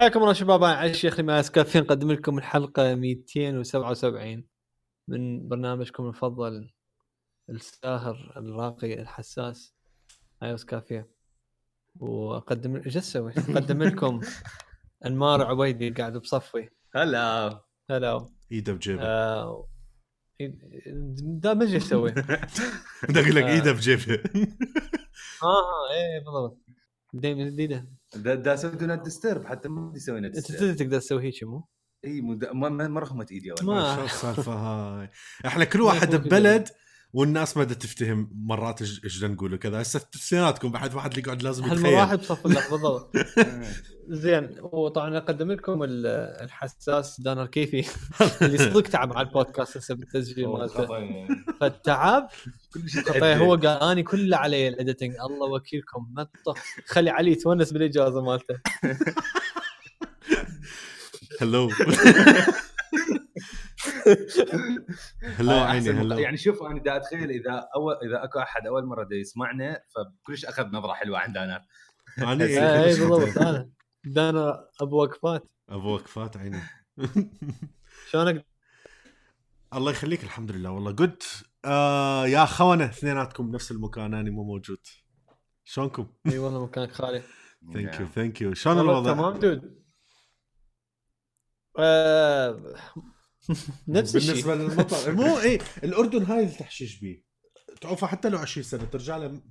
حياكم الله شباب أنا علي الشيخ ماس كافيين نقدم لكم الحلقة 277 من برنامجكم المفضل الساهر الراقي الحساس. ايوس كافيه وأقدم إيش أسوي؟ أقدم لكم أنمار عبيدي قاعد بصفي. هلا. هلا. ايده بجيبه آه... دا ما إيش أسوي. أقول لك آه. ايده بجيبه آه إيه بالضبط. دايما جديده دا, دا أسوي دو نوت ديسترب حتى ما بدي أسوي أنت ديسترب. تدري تقدر تسوي هيك مو؟ إي مو دا- ما ما ما رخمت إيدي ولا ما- شو السالفة هاي؟ إحنا كل واحد ببلد والناس ما تفتهم مرات إيش بدنا نقول كذا هسه اثنيناتكم بعد واحد اللي يقعد لازم يتخيل. واحد بصف لك بالضبط. زين وطبعا أقدم لكم ال- الحساس دانر كيفي اللي صدق تعب على البودكاست هسه بالتسجيل مالته. فالتعب كل شيء طيب هو قال اني كله علي الإديتنج. الله وكيلكم. ما خلي علي يتونس بالإجازة مالته. هلو هلو عيني هلو يعني شوف أنا دا أتخيل إذا اول إذا أكو أحد أول مرة دا يسمعنا فكلش أخذ نظرة حلوة عند أنا. أنا إيه، اي إيه، بالضبط. أنا دانر أبو وقفات. أبو وقفات عيني. شلونك؟ الله يخليك الحمد لله والله. قلت آه يا خونه اثنيناتكم بنفس المكان أنا مو موجود. شلونكم؟ إي والله مكانك خالي. thank you thank you شلون والله الوضع؟ تمام dude آه، نفس الشيء. بالنسبة للمطر مو إيه الأردن هاي التحشيش بيه. تعوفها حتى لو 20 سنة ترجع له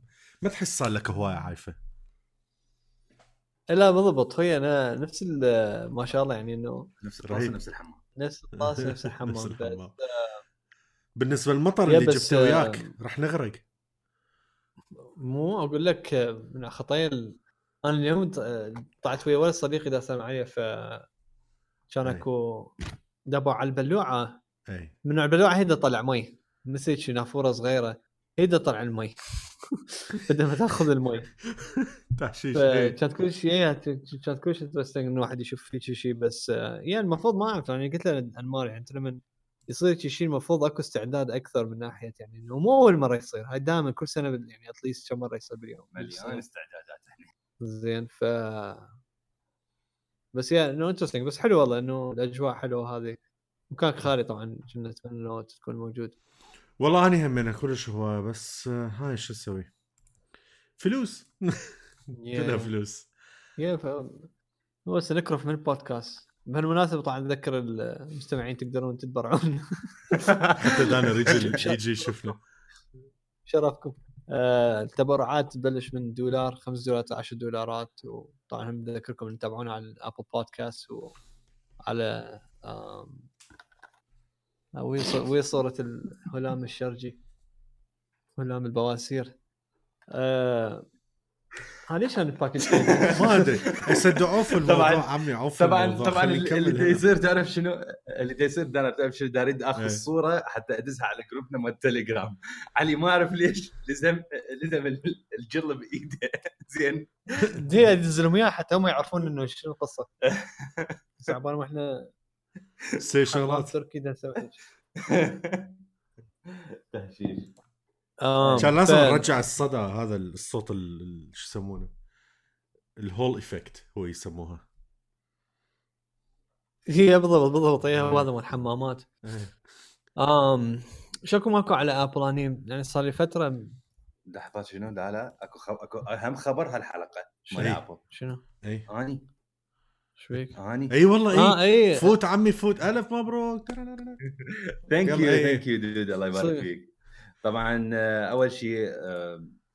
ما تحس صار لك هواية عايفة. لا بالضبط. هي أنا نفس ال- ما شاء الله يعني إنه نفس. الطاسة نفس الحمام. نفس الطاسة نفس الحمام. نفس الحمام. بالنسبة للمطر اللي جبته وياك آه، راح نغرق. مو أقول لك آه، من خطايا أنا اليوم طلعت ويا ولد صديقي داس معي ف كان أي. أكو دبوا على البلوعة. إي. من البلوعة هي دا طلع مي. مسج شي نافورة صغيرة. هي دا طلع المي. بدل ما تأخذ المي. تحشيش. فكانت كل شيء إيه، كانت كل شيء interesting انه واحد يشوف فيك شيء بس آه، يعني المفروض ما أعرف. يعني قلت له انمار يعني انت لما يصير شيء المفروض أكو استعداد أكثر من ناحية يعني إنه مو أول مرة يصير. هاي دائما كل سنة يعني at least كم مرة يصير باليوم. مليان استعدادات. إحنا زين ف بس يعني إنه interesting بس حلو والله إنه الأجواء حلوة هذه. مكانك خالي طبعا كنا نتمنى انه تكون موجود. والله انا همنا كلش هوايه بس هاي شو أسوي؟ فلوس. كلها فلوس. يا ف... هو هسه نكرف من البودكاست. بهالمناسبة طبعا اذكر المستمعين تقدرون تتبرعون. حتى دانا يجي يجي يشوفنا. شرفكم. التبرعات تبلش من دولار 5 دولارات 10 دولارات وطبعا بذكركم إن تتابعونا على الابل بودكاست وعلى وين صورة الهلام الشرجي هلام البواسير. آه، ها ليش أنا الباكج ما أدري. يصدقوا في الموضوع طبعاً- عمي عوف طبعا الموضوع. طبعا اللي. يصير تعرف شنو؟ اللي دا يصير تعرف شنو؟ اريد آخذ إيه. الصورة حتى ادزها على جروبنا مال التليجرام علي ما أعرف ليش لزم لزم ال- الجل بإيده. زين. دي ادز لهم اياها حتى هم يعرفون إنه شنو القصة. بس عبال ما إحنا سوي شغلات تركي. تهشيش. آم، كان لازم نرجع الصدى هذا الصوت ال- ال- شو يسمونه؟ ال hall effect هو يسموها. هي بالضبط بالضبط. هي آه. هذا مال الحمامات إيه. امم شكو ماكو على Apple اني يعني صار لي فترة لحظات شنو؟ دا لا. أكو خب... أكو أهم خبر هالحلقة مال شنو؟ Apple شنو؟ اي اني إيش فيك؟ اني اي والله اي اي فوت عمي فوت ألف مبروك. thank you إيه. thank you dude الله يبارك. فيك. طبعا آه، أول شيء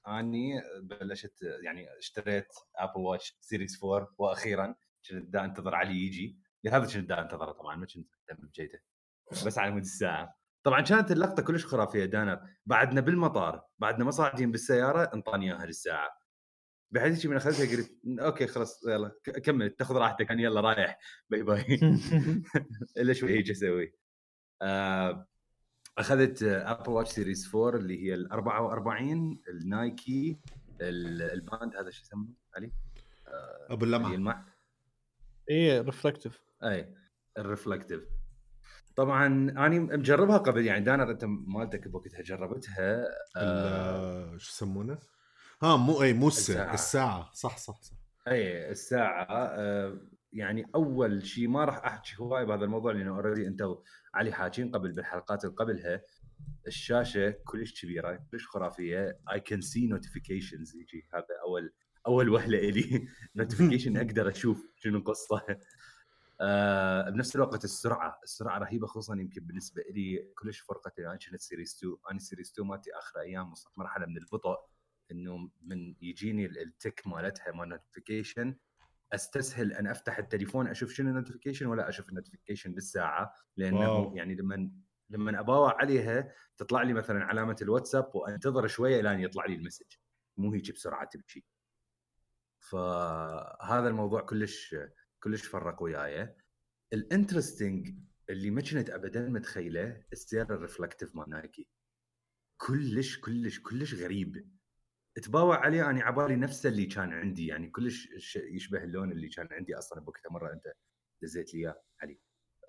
أني بلشت يعني اشتريت Apple Watch Series 4 وأخيرا كنت دا أنتظر علي يجي. هذا كنت دا أنتظره طبعا ما كنت مهتم بجيته. بس على مود الساعة. طبعا كانت اللقطة كلش خرافية دانر. بعدنا بالمطار بعدنا ما صاعدين بالسيارة انطاني اياها للساعة. بحيث شي من أخذتها قلت okay خلاص يلا كمل تأخذ راحتك أنا يلا رايح bye bye. إلا شوي هيك أسوي. آه، أخذت Apple Watch Series 4 اللي هي ال 44 ال Nike ال- ال band هذا شو يسمونه علي؟ أبو اللي اللمعه يلمع اي reflective اي ال reflective طبعا أنا مجربها قبل يعني دانر أنت مالتك بوقتها جربتها آه، شو يسمونه؟ ها مو اي مو الساعة. الساعة صح صح صح اي الساعة آه، يعني أول شيء ما راح أحكي هواي بهذا الموضوع لأنه already أنت علي حاكين قبل بالحلقات اللي قبلها الشاشة كلش كبيرة كلش خرافية. I can see notifications يجي هذا أول أول وهلة إلي. notification أقدر أشوف شنو القصة آه بنفس الوقت السرعة السرعة رهيبة خصوصا يمكن بالنسبة لي كلش فرقت أنا كنت Series 2 أنا Series 2 مالتي آخر أيام وصلت مرحلة من البطء إنه من يجيني التك مالتها مال notification أستسهل أن أفتح التليفون أشوف شنو ال notification ولا أشوف ال notification بالساعة لأنه wow. يعني لما لما أباوع عليها تطلع لي مثلا علامة الواتساب وأنتظر شوية لين يطلع لي ال message. مو هيك بسرعة تمشي. فهذا الموضوع كلش كلش فرق وياي. ال interesting اللي ما كنت ابدا متخيله السير ال reflective مال Nike كلش كلش كلش غريب. تباوع عليه أنا عبالي نفسه اللي كان عندي يعني كلش ش- يشبه اللون اللي كان عندي أصلا بوقتها مرة أنت دزيت لي إياه علي.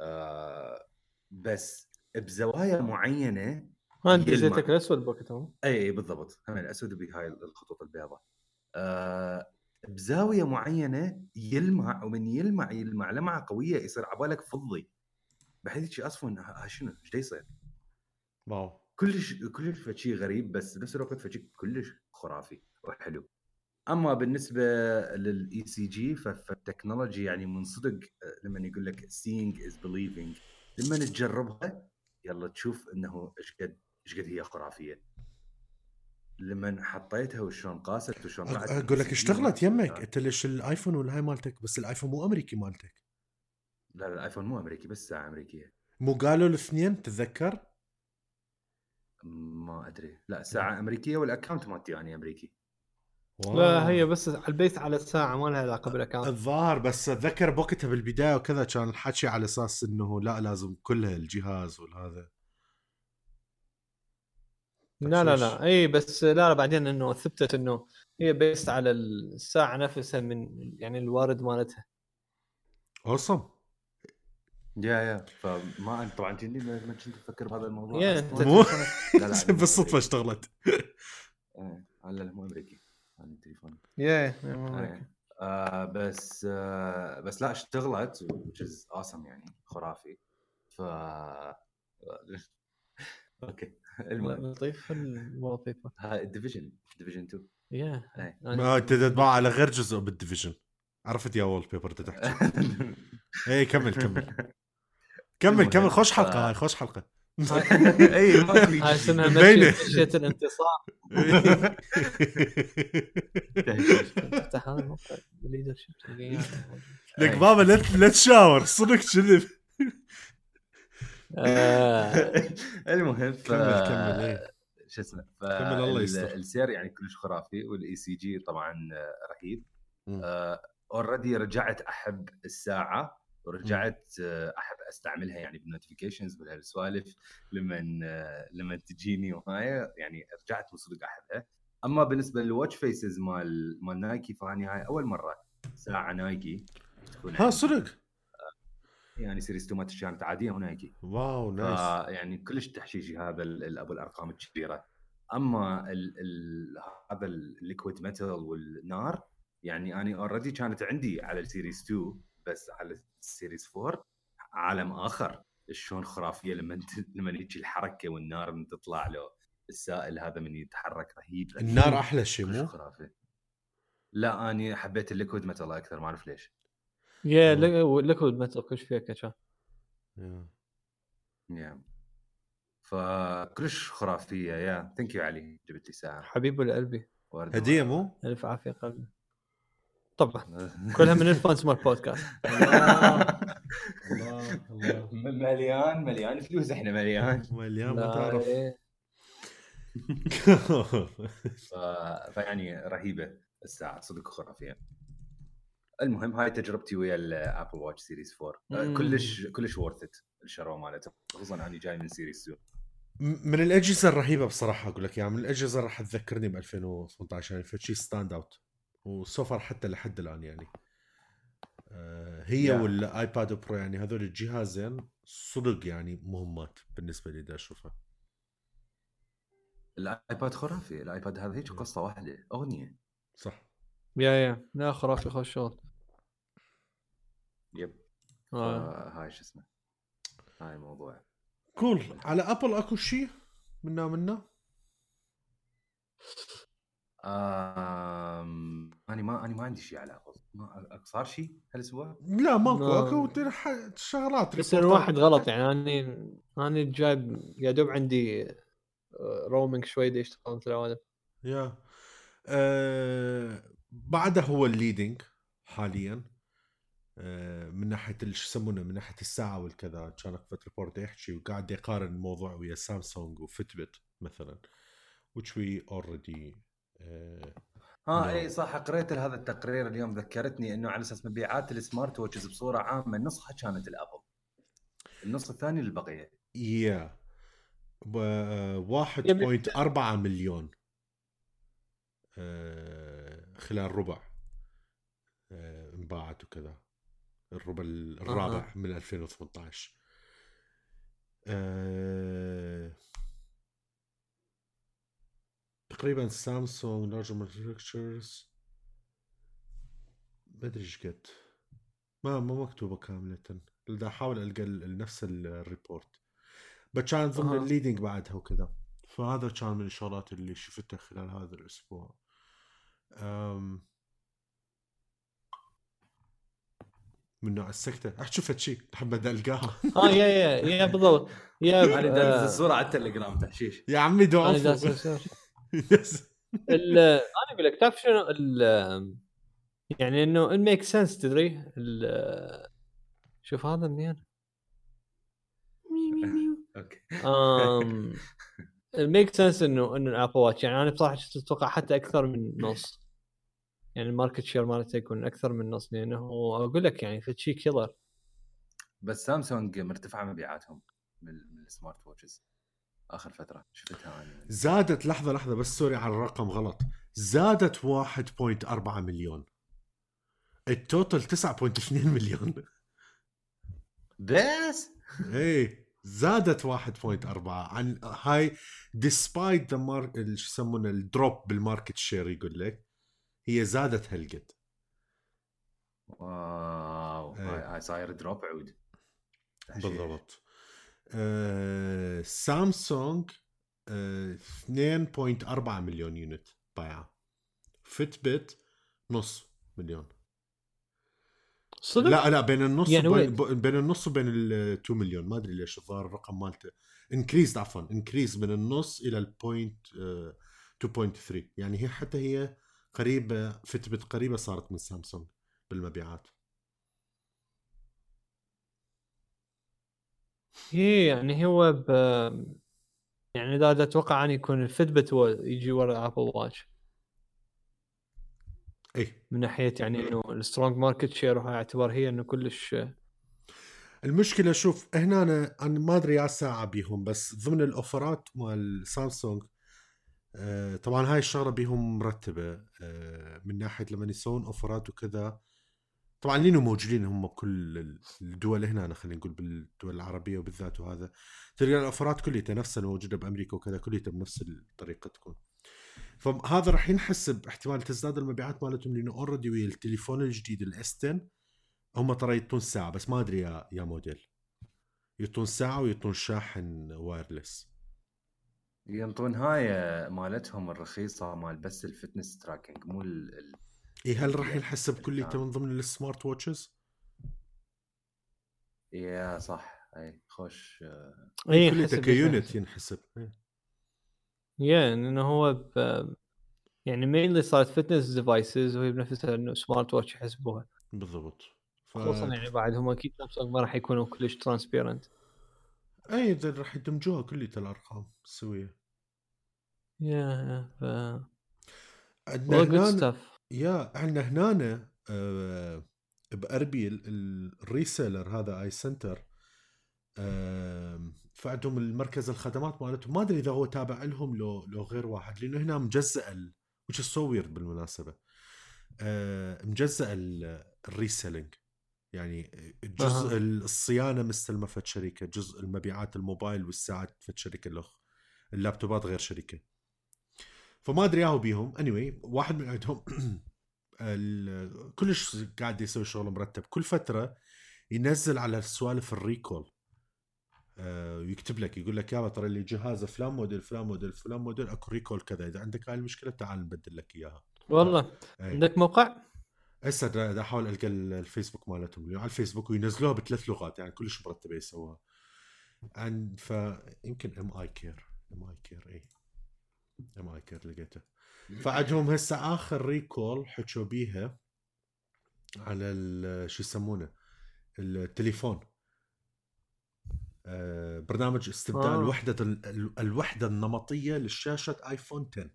آه بس بزوايا معينة ما أنت يلمع. زيتك الأسود بوقتها؟ اي اي بالضبط. هم الأسود بهاي الخطوط البيضاء. آه بزاوية معينة يلمع ومن يلمع يلمع لمعة قوية يصير عبالك فضي. بحيث شي ها شنو؟ إيش يصير؟ wow. كلش كلش فشي غريب بس بنفس الوقت فشي كلش خرافي وحلو. أما بالنسبة لل ECG فال technology يعني من صدق آه، لما يقول لك seeing is believing. لما تجربها يلا تشوف إنه إيش قد إيش قد هي خرافية. لما حطيتها وشلون قاست وشلون طلعت أقول لك ECG اشتغلت يمك. أنت ليش ال iPhone والهاي مالتك؟ بس ال iPhone مو أمريكي مالتك. لا لا ال iPhone مو أمريكي بس ساعه أمريكية. مو قالوا الاثنين؟ تتذكر؟ ما أدري. لا ساعة أمريكية وال account مالتي أنا أمريكي. wow. لا هي based على البيت على الساعة ما لها علاقة بال account الظاهر بس أتذكر بوقتها بالبداية وكذا كان الحكي على أساس إنه لا لازم كلها الجهاز والهذا. لا لا؟ لا. إي بس لا لا بعدين إنه ثبتت إنه هي based على الساعة نفسها من يعني ال hardware مالتها. awesome yeah yeah. فما انت طبعا كني ما كنت أفكر بهذا الموضوع؟ yeah. مو- بالصدفه اشتغلت إيه، لا لا مو أمريكي. أنا التليفون. yeah إيه. آه بس آه بس لا اشتغلت which is awesome يعني خرافي. ف okay المهم. لطيف ال wallpaper هاي الديفيجن ديفيجن 2 يا. إيه. ما أنت تتباع على غير جزء بالديفيجن. عرفت يا وول بيبر انت تحكي اي كمل كمل. كمل كمل. خوش حلقة هاي خوش حلقة. أي هاي اسمها. مشية الانتصار هذا الموقع لك بابا لا تشاور. صدق كذب آه، المهم ف... كمل كمل إيه. شو اسمه ف... كمل الله ال- يستر. السير يعني كلش خرافي وال ECG طبعا آه، رهيب. already رجعت أحب الساعة. ورجعت آه، أحب أستعملها يعني بال notifications بالسوالف لما آه، لما تجيني وهاي. يعني رجعت من صدق أحبها. أما بالنسبة لل watch faces مال مال Nike فاني هاي أول مرة ساعة Nike تكون ها. صدق؟ يعني Series 2 مالتي كانت عادية و Nike. wow nice. يعني كلش تحشيشي هذا أبو الأرقام الكبيرة. أما ال ال هذا ال liquid metal والنار يعني أنا already كانت عندي على ال Series 2 بس على ال Series 4 عالم آخر. شلون خرافية لما لما يجي الحركة والنار من تطلع له. السائل هذا من يتحرك رهيب. النار أحلى شيء مو؟ خرافي. لا أني حبيت ال liquid metal أكثر ما أعرف ليش. yeah liquid metal كلش فيها كشا yeah. yeah. فكلش خرافية yeah. thank you علي جبت لي ساعة. حبيب لقلبي. وردة هدية. مو؟ ألف عافية قلبي. طبعا. كلها من ال fans مال البودكاست. الله الله مليان مليان. فلوس إحنا مليان. مليان ما تعرف. إيه. ف... فيعني رهيبة الساعة صدق خرافية. المهم هاي تجربتي ويا ال Apple Watch Series 4 مم. كلش كلش worth it الشراء مالته. خصوصا اني جاي من Series 2 من الأجهزة الرهيبة بصراحة أقول لك يعني من الأجهزة راح تذكرني ب 2018 يعني فشي stand out و so far حتى لحد الآن يعني. آه، هي Yeah. وال iPad Pro يعني هذول الجهازين صدق يعني مهمات بالنسبة لي دا أشوفها. ال iPad خرافي ال iPad هذا هيك قصة واحدة أغنية. صح. yeah yeah لا خرافي خوش شغل. yep. آه. هاي شو اسمه هاي الموضوع cool على Apple أكو شيء منا منا؟ آم... أنا ما أنا ما عندي شيء على ما صار شيء هالأسبوع؟ لا ماكو. ما- أكو شغلات بس. الواحد غلط يعني أنا أنا جايب يا دوب عندي roaming شوي دي يشتغل مثل yeah. آه بعده هو ال leading حاليا. آه من ناحية شو يسمونه من ناحية الساعة والكذا كان أكو فد report يحكي وقاعد يقارن الموضوع ويا سامسونج و Fitbit مثلا which we already آه ها نعم. اي صح قريت هذا التقرير اليوم ذكرتني إنه على أساس مبيعات ال smartwatches بصورة عامة نصها كانت ال Apple النص الثاني للبقية. yeah. ب- 1.4 مليون آه، خلال ربع آه، انباعت وكذا. الربع الرابع من 2018 آه، تقريبا سامسونج large manufacturers ما أدري إيش قد. ما ما مكتوبة كاملة. بدي أحاول ألقى ال- نفس ال report بس كان ضمن أها. ال leading بعدها وكذا. فهذا كان من الشغلات اللي شفتها خلال هذا الأسبوع. أم. من نوع السكتة. احكي شفت شيء احب ألقاها؟ آه yeah yeah yeah بالضبط. yeah أنا داز آه، الصورة على التليجرام تحشيش. يا عمي دو أنا أقول لك تعرف شنو؟ ال- يعني إنه ال make sense تدري؟ ال- شوف هذا منين؟ أوكي. ال make sense إنه إنه ال Apple Watch يعني أنا بصراحة كنت أتوقع حتى أكثر من نص. يعني ال market share مالته يكون أكثر من نص لأنه أقول لك يعني في شيء killer بس سامسونج مرتفعة مبيعاتهم من من ال smartwatches آخر فترة شفتها أنا زادت لحظة لحظة بس sorry على الرقم غلط. زادت 1.4 مليون. ال total 9.2 مليون. بس؟ إيه زادت 1.4 عن هاي despite the mark شو يسمونه ال drop بال market share يقول لك هي زادت هالقد. wow إيه. هاي صاير drop عود. بالضبط. آه سامسونج آه 2.4 مليون unit بايعة. Fitbit نص مليون. صدق؟ لا لا بين النص يعني وبين, وين؟ بين النص وبين ال 2 مليون ما أدري ليش الظاهر الرقم مالته increase عفوا increase من النص إلى ال point 2.3 يعني هي حتى هي قريبة Fitbit قريبة صارت من سامسونج بالمبيعات. هي يعني هو ب يعني إذا أتوقع أن يكون ال Fitbit هو يجي ورا Apple Watch اي من ناحية يعني إنه ال strong market share وهاي اعتبار هي إنه كلش. المشكلة شوف هنا أنا, أنا ما أدري يا ساعه بيهم بس ضمن الأوفرات مال سامسونج آه، طبعا هاي الشغلة بيهم مرتبة آه، من ناحية لما يسوون أوفرات وكذا طبعا لأنو موجودين هم بكل الدول هنا خلينا نقول بالدول العربية وبالذات وهذا. تلقى الاوفرات كلها نفسها الموجوده بأمريكا وكذا كلها بنفس الطريقة تكون. فهذا راح ينحسب احتمال تزداد المبيعات مالتهم لأنه already ويا التليفون الجديد ال S 10 هم ترى يعطون ساعة بس ما أدري يا يا موديل. يعطون ساعة ويعطون شاحن wireless ينطون هاي مالتهم الرخيصة مال بس ال fitness tracking مو ال... اي هل راح ينحسب كليته من ضمن ال smartwatches؟ yeah صح. اي خوش. آه، اي كليته ك unit ينحسب. إيه. yeah انه هو ب... يعني mainly صارت fitness devices وهي بنفسها إنه smartwatch يحسبوها. بالضبط. ف... خصوصا يعني بعد هم أكيد سامسونج ما راح يكونوا كلش transparent اي إذا راح يدمجوها كليته الأرقام السوية. يا ف عندنا يا عندنا هنا آه بأربيل ال reseller هذا iCenter آه فعندهم المركز الخدمات مالتهم. ما أدري إذا هو تابع لهم لو لو غير واحد لأنه هنا مجزأ ال- which is so weird بالمناسبة؟ آه مجزأ ال- ال reselling. يعني جزء أها. الصيانة مستلمه فد شركة جزء المبيعات الموبايل والساعات فد شركة الاخ اللابتوبات غير شركة. فما أدري ياهو بيهم. Anyway واحد من عندهم كلش قاعد يسوي شغل مرتب. كل فترة ينزل على السوالف ال recall آه، ويكتب لك يقول لك يابا ترى اللي جهاز فلان موديل فلان موديل فلان موديل أكو recall كذا. إذا عندك هاي المشكلة تعال نبدل لك إياها. والله. أي. عندك موقع؟ هسه أحاول ألقى ال- الفيسبوك مالتهم. على الفيسبوك وينزلوها بثلاث لغات يعني كلش مرتبة يسووها. عن فيمكن ام اي كير ام اي كير اي ام اي كير لقيته فعندهم هسه آخر ريكول حكوا بيها على شو يسمونه التليفون آه، برنامج استبدال آه. آه. وحدة ال- ال- الوحدة النمطية للشاشة آيفون 10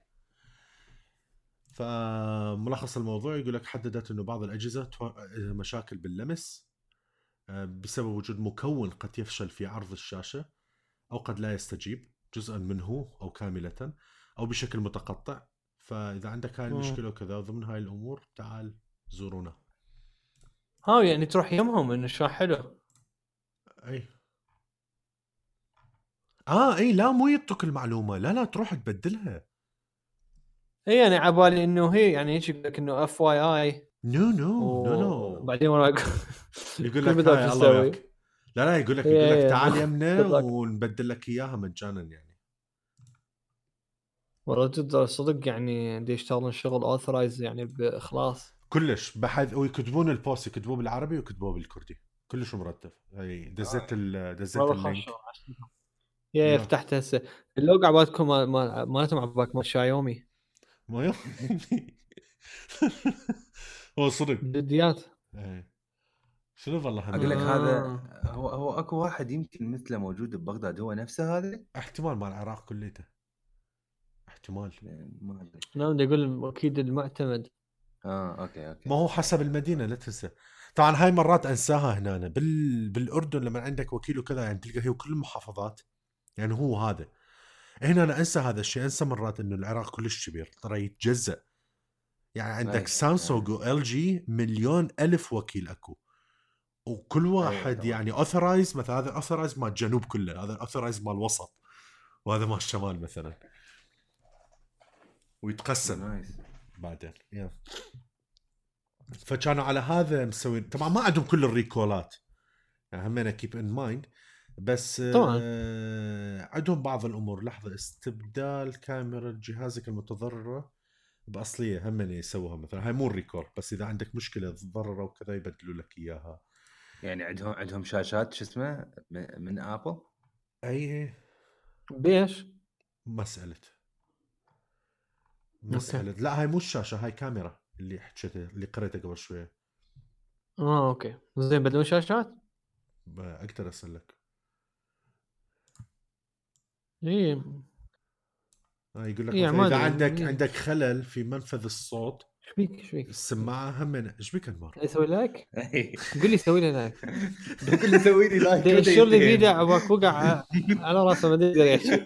فملخص الموضوع يقول لك حددت إنه بعض الأجهزة تو- مشاكل باللمس آه، بسبب وجود مكون قد يفشل في عرض الشاشة أو قد لا يستجيب جزءا منه أو كاملة أو بشكل متقطع. فإذا عندك هاي مم. المشكلة وكذا وضمن هاي الأمور تعال زورونا. ها يعني تروح يمهم انه شو حلو. أي. آه أي لا مو يعطوك المعلومة. لا لا تروح تبدلها. إي يعني عبالي إنه هي يعني يجي يقول لك إنه FYI no no no no وبعدين وراك. يقول لك الله؟ وياك لا لا يقول لك يقول لك. تعال يمنا. ونبدل لك إياها مجانا يعني. والله جد صدق يعني دي يشتغلون شغل authorized يعني باخلاص كلش بحث ويكتبون البوست يكتبوه بالعربي ويكتبوه بالكردي. كلش مرتب. هي دزت ال دزت ال link خاص يا نعم. فتحت هسه. اللوجو عبالكم مال- مال- مالتهم عبالك مال شايومي ما هو صدق. جديات إيه. شنو والله أقول لك آه. هذا هو هو أكو واحد يمكن مثله موجود ببغداد هو نفسه هذا؟ احتمال مال العراق كليته. احتمال. ما أدري. نعم دا يقول أكيد المعتمد. آه okay okay. ما هو حسب المدينة لا تنسى. طبعا هاي مرات أنساها هنا أنا. بال... بالأردن لما عندك وكيل وكذا يعني تلقى هي كل المحافظات. يعني هو هذا. هنا أنا أنسى هذا الشيء. أنسى مرات إنه العراق كلش كبير ترى يتجزأ. يعني عندك. سامسونج وال جي مليون ألف وكيل أكو. وكل واحد. يعني authorized مثلا هذا authorized مال الجنوب كله هذا authorized مال الوسط وهذا مال الشمال مثلا. ويتقسم. nice. بعدين. فكانوا على هذا مسوين. طبعا ما عندهم كل ال recallات. يعني همينه keep in mind بس طبعاً. آه عندهم بعض الأمور. لحظة استبدال كاميرا جهازك المتضررة. بأصلية همين يسووها مثلا. هاي مو ال recall بس إذا عندك مشكلة تضررة وكذا يبدلوا لك إياها. يعني عندهم عندهم شاشات شو اسمه من من ابل أي. بيش مساله لا هاي مو الشاشة هاي كاميرا اللي حكيتها اللي قريتها قبل شوية. آه okay. زين بدون شاشات؟ أقدر أسألك. اي آه يقول لك إيه، مثلاً إذا. عندك مم. عندك خلل في منفذ الصوت إيش بيك؟ إيش بيك؟ السماعة هم إيش بك انمار؟ يسوي لك إيه. قول لي سوي لي like. ممكن يسوي لي like. يشير لي فيديو عبالك وقع على راسه ما أدري يحكي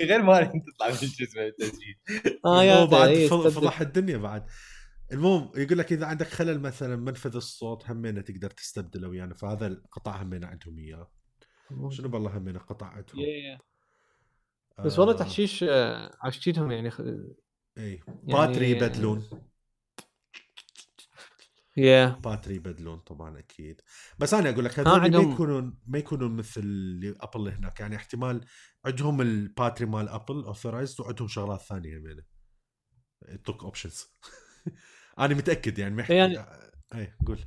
غير ما انت تطلع من شو اسمه التسجيل. آه يا بعد إيه،. فضح الدنيا بعد. المهم يقول لك إذا عندك خلل مثلا منفذ الصوت همينه تقدر تستبدله ويانا. فهذا القطع همينه عندهم إياه. شنو بالله همينه قطع عندهم يا- yeah. بس والله تحشيش آه، عشتيتهم يعني خ- اي يعني- battery يبدلون yeah battery يبدلون طبعا أكيد. بس أنا أقول لك هذول ما عندهم- يكونون ما يكونون مثل اللي أبل هناك. يعني احتمال عندهم ال battery مال أبل authorized وعندهم شغلات ثانية همينه يعطوك options أنا متأكد يعني ما يعني- اي قول.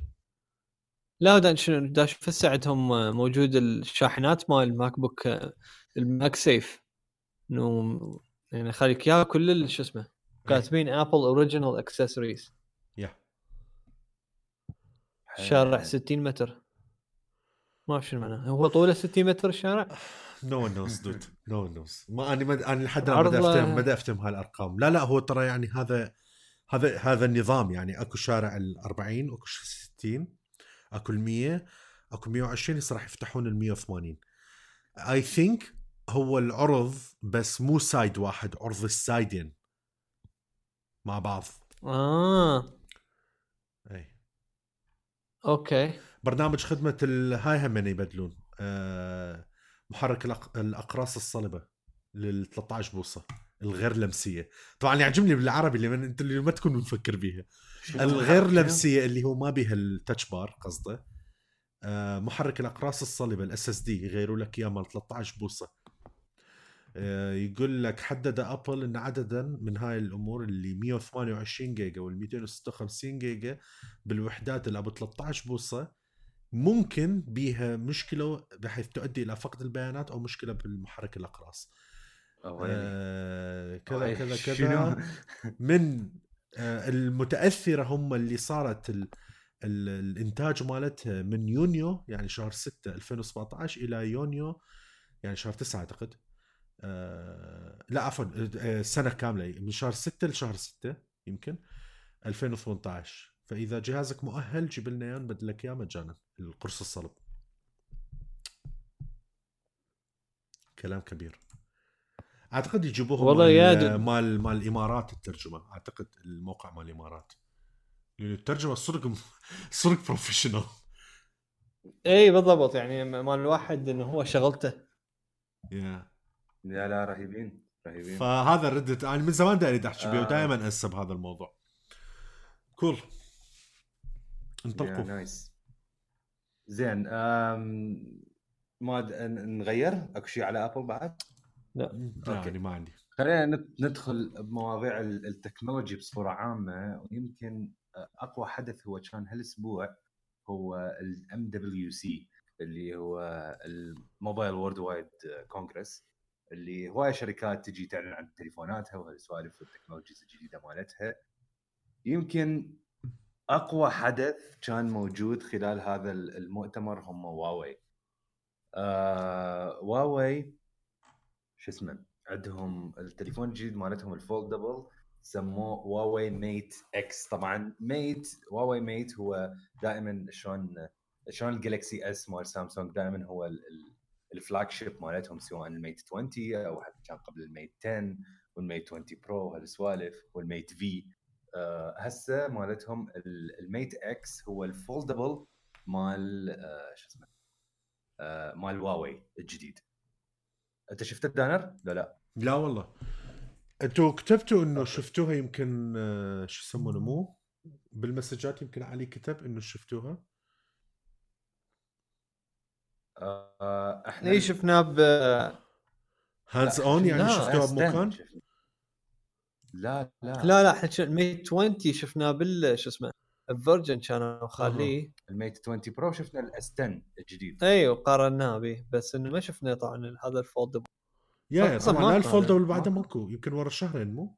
لا دا شنو دا أشوف هسه عندهم موجود الشاحنات مال الماك بوك آه، ال MagSafe. إنه يعني خليك اياه كل شو اسمه كاتبين Apple original accessories yeah. شارع 60 متر. ما اعرف شنو معناه. هو طوله 60 متر الشارع؟ no one knows dude no one knows ما أنا مد... أنا لحد الآن ما افتهم ما افتهم هالارقام لا لا هو ترى يعني هذا هذا هذا النظام يعني. أكو شارع ال 40 أكو 60 أكو ال 100 اكو 120 هسه راح يفتحون ال 180 I think هو العرض بس مو side واحد عرض السايدين. مع بعض. آه. إي. okay. برنامج خدمة الهاي هم يبدلون. آه محرك الأق... الأقراص الصلبة لل 13 بوصة الغير لمسية. طبعا يعجبني بالعربي اللي من انت اللي ما تكون مفكر بيها؟ الغير؟ لمسية اللي هو ما بها ال touch bar قصده. آه، محرك الأقراص الصلبة ال SSD يغيروا لك إياه مال 13 بوصة. آه، يقول لك حدد أبل إن عددا من هاي الأمور اللي 128 جيجا وال 256 جيجا بالوحدات اللي أبو 13 بوصة ممكن بيها مشكلة بحيث تؤدي إلى فقد البيانات أو مشكلة بالمحرك الأقراص ويلي. آه كذا كذا؟ كذا من آه المتأثرة هم اللي صارت ال ال الإنتاج مالتها من يونيو يعني شهر 6 2017 إلى يونيو يعني شهر 9 أعتقد آه لا عفوا آه، سنه كاملة من شهر 6 لشهر 6 يمكن 2018 فإذا جهازك مؤهل جيب لنا إياه نبدل لك إياه مجانا القرص الصلب. كلام كبير. أعتقد يجيبوه والله مال, يا د- مال مال الإمارات الترجمة. أعتقد الموقع مال الإمارات. لأن الترجمة صدق صدق professional اي بالضبط. يعني مال الواحد إنه هو شغلته. yeah لا لا رهيبين رهيبين. فهذا ردت أنا من زمان داري أحكي بيه آه. ودائما أنسى بهذا الموضوع. cool. انطلقوا. nice زين أم... ما د... ن- نغير؟ أكو شيء على Apple بعد؟ لا. يعني ما عندي. خلينا نت- ندخل بمواضيع ال- ال technology بصورة عامة ويمكن أقوى حدث هو كان هالأسبوع هو ال MWC اللي هو ال Mobile World Wide Congress اللي هواي شركات تجي تعلن عن تليفوناتها وهالسوالف وال technologies الجديدة مالتها. يمكن أقوى حدث كان موجود خلال هذا المؤتمر هم واوي. آه واوي شو اسمه؟ عندهم التليفون الجديد مالتهم ال foldable سموه Huawei Mate X. طبعا Mate Huawei Mate هو دائما شلون شلون ال Galaxy S مال سامسونج دائما هو ال flagship مالتهم سواء ال Mate 20 أو حتى كان قبل ال Mate 10 وال Mate 20 Pro هالسوالف وال Mate في آه هسه مالتهم ال- ال Mate X هو ال foldable مال آه شو اسمه؟ آه مال واوي الجديد. انت شفت الدانر؟ لا لا. لا والله. أنتوا كتبتوا انه شفتوها يمكن آه، شو يسمونه مو؟ بالمسجات يمكن علي كتب إنه شفتوها. إحنا اي شفناه ب hands on يعني شفتوها استنى، بمكان. لا لا. لا لا إحنا ال Mate 20 شفناه بال شو اسمه ال Virgin كانوا خاليه ال Mate 20 Pro شفنا ال S 10 الجديد. إي وقارناه به بس إنه ما شفنا طبعا هذا ال Fold yeah طبعا ما لا كان- ال Fold اللي بعده ما- ماكو يمكن ورا شهرين مو؟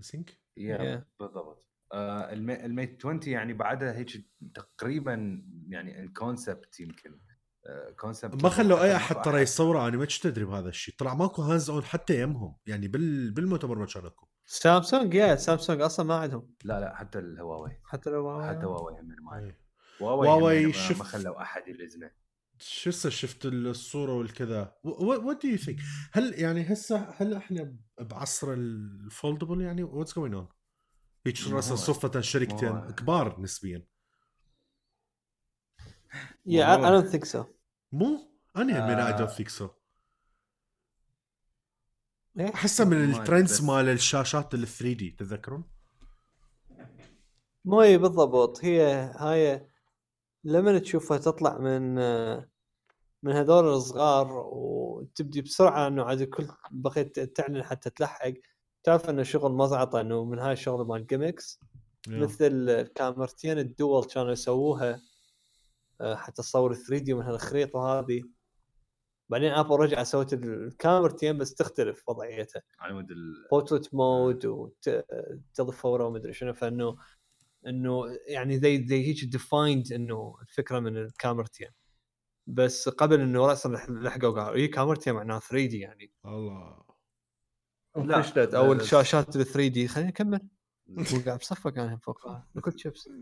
think yeah. بالضبط. آه ال Ma- ال Mate 20 يعني بعدها هيك تقريبا يعني ال concept يمكن. آه concept ما خلوا أي أحد ترى يصوره أنا ما كنت ادري بهذا الشيء. طلع ماكو hands on حتى يمهم. يعني بال بالمؤتمر ما كان اكو Samsung yeah Samsung أصلا ما عندهم. لا لا حتى الهواوي. حتى لو حتى هواوي هم ما عندهم. إيه. Huawei Huawei شوف- ما خلوا أحد يلزمه. شو هسه شفت الصورة والكذا. what do you think هل يعني هسه هل إحنا بعصر ال foldable يعني؟ what's going on هيك ما راسا هو- صفة شركتين كبار نسبيا yeah. I don't think so مو أنا من اي آه. don't think so إيه؟ أحسها من ما ال trends مال الشاشات ال 3D تتذكرون؟ مو هي بالضبط هي هاي لما تشوفها تطلع من من هذول الصغار وتبدي بسرعة إنه عاد الكل بغيت تعلن حتى تلحق تعرف إنه شغل مزعطه إنه من هاي الشغل مال جيمكس مثل الكاميرتين الدول كانوا يسووها آه، حتى تصور 3 دي من هالخريطة هذه. بعدين ابل رجع سوت الكاميرتين بس تختلف وضعيتها. على مود ال... بورتريت مود وتلفوره ومدري شنو. فإنه إنه يعني زي زي هيك ديفايند إنه الفكرة من الكاميرتين. بس قبل إنه راسا لحقوا قالوا اي كاميرتين معناها 3 دي يعني. الله. لا، فشلت أو الشاشات ال 3 دي. خليني أكمل. هو قاعد بصفق أنا فوق. باكل شيبس.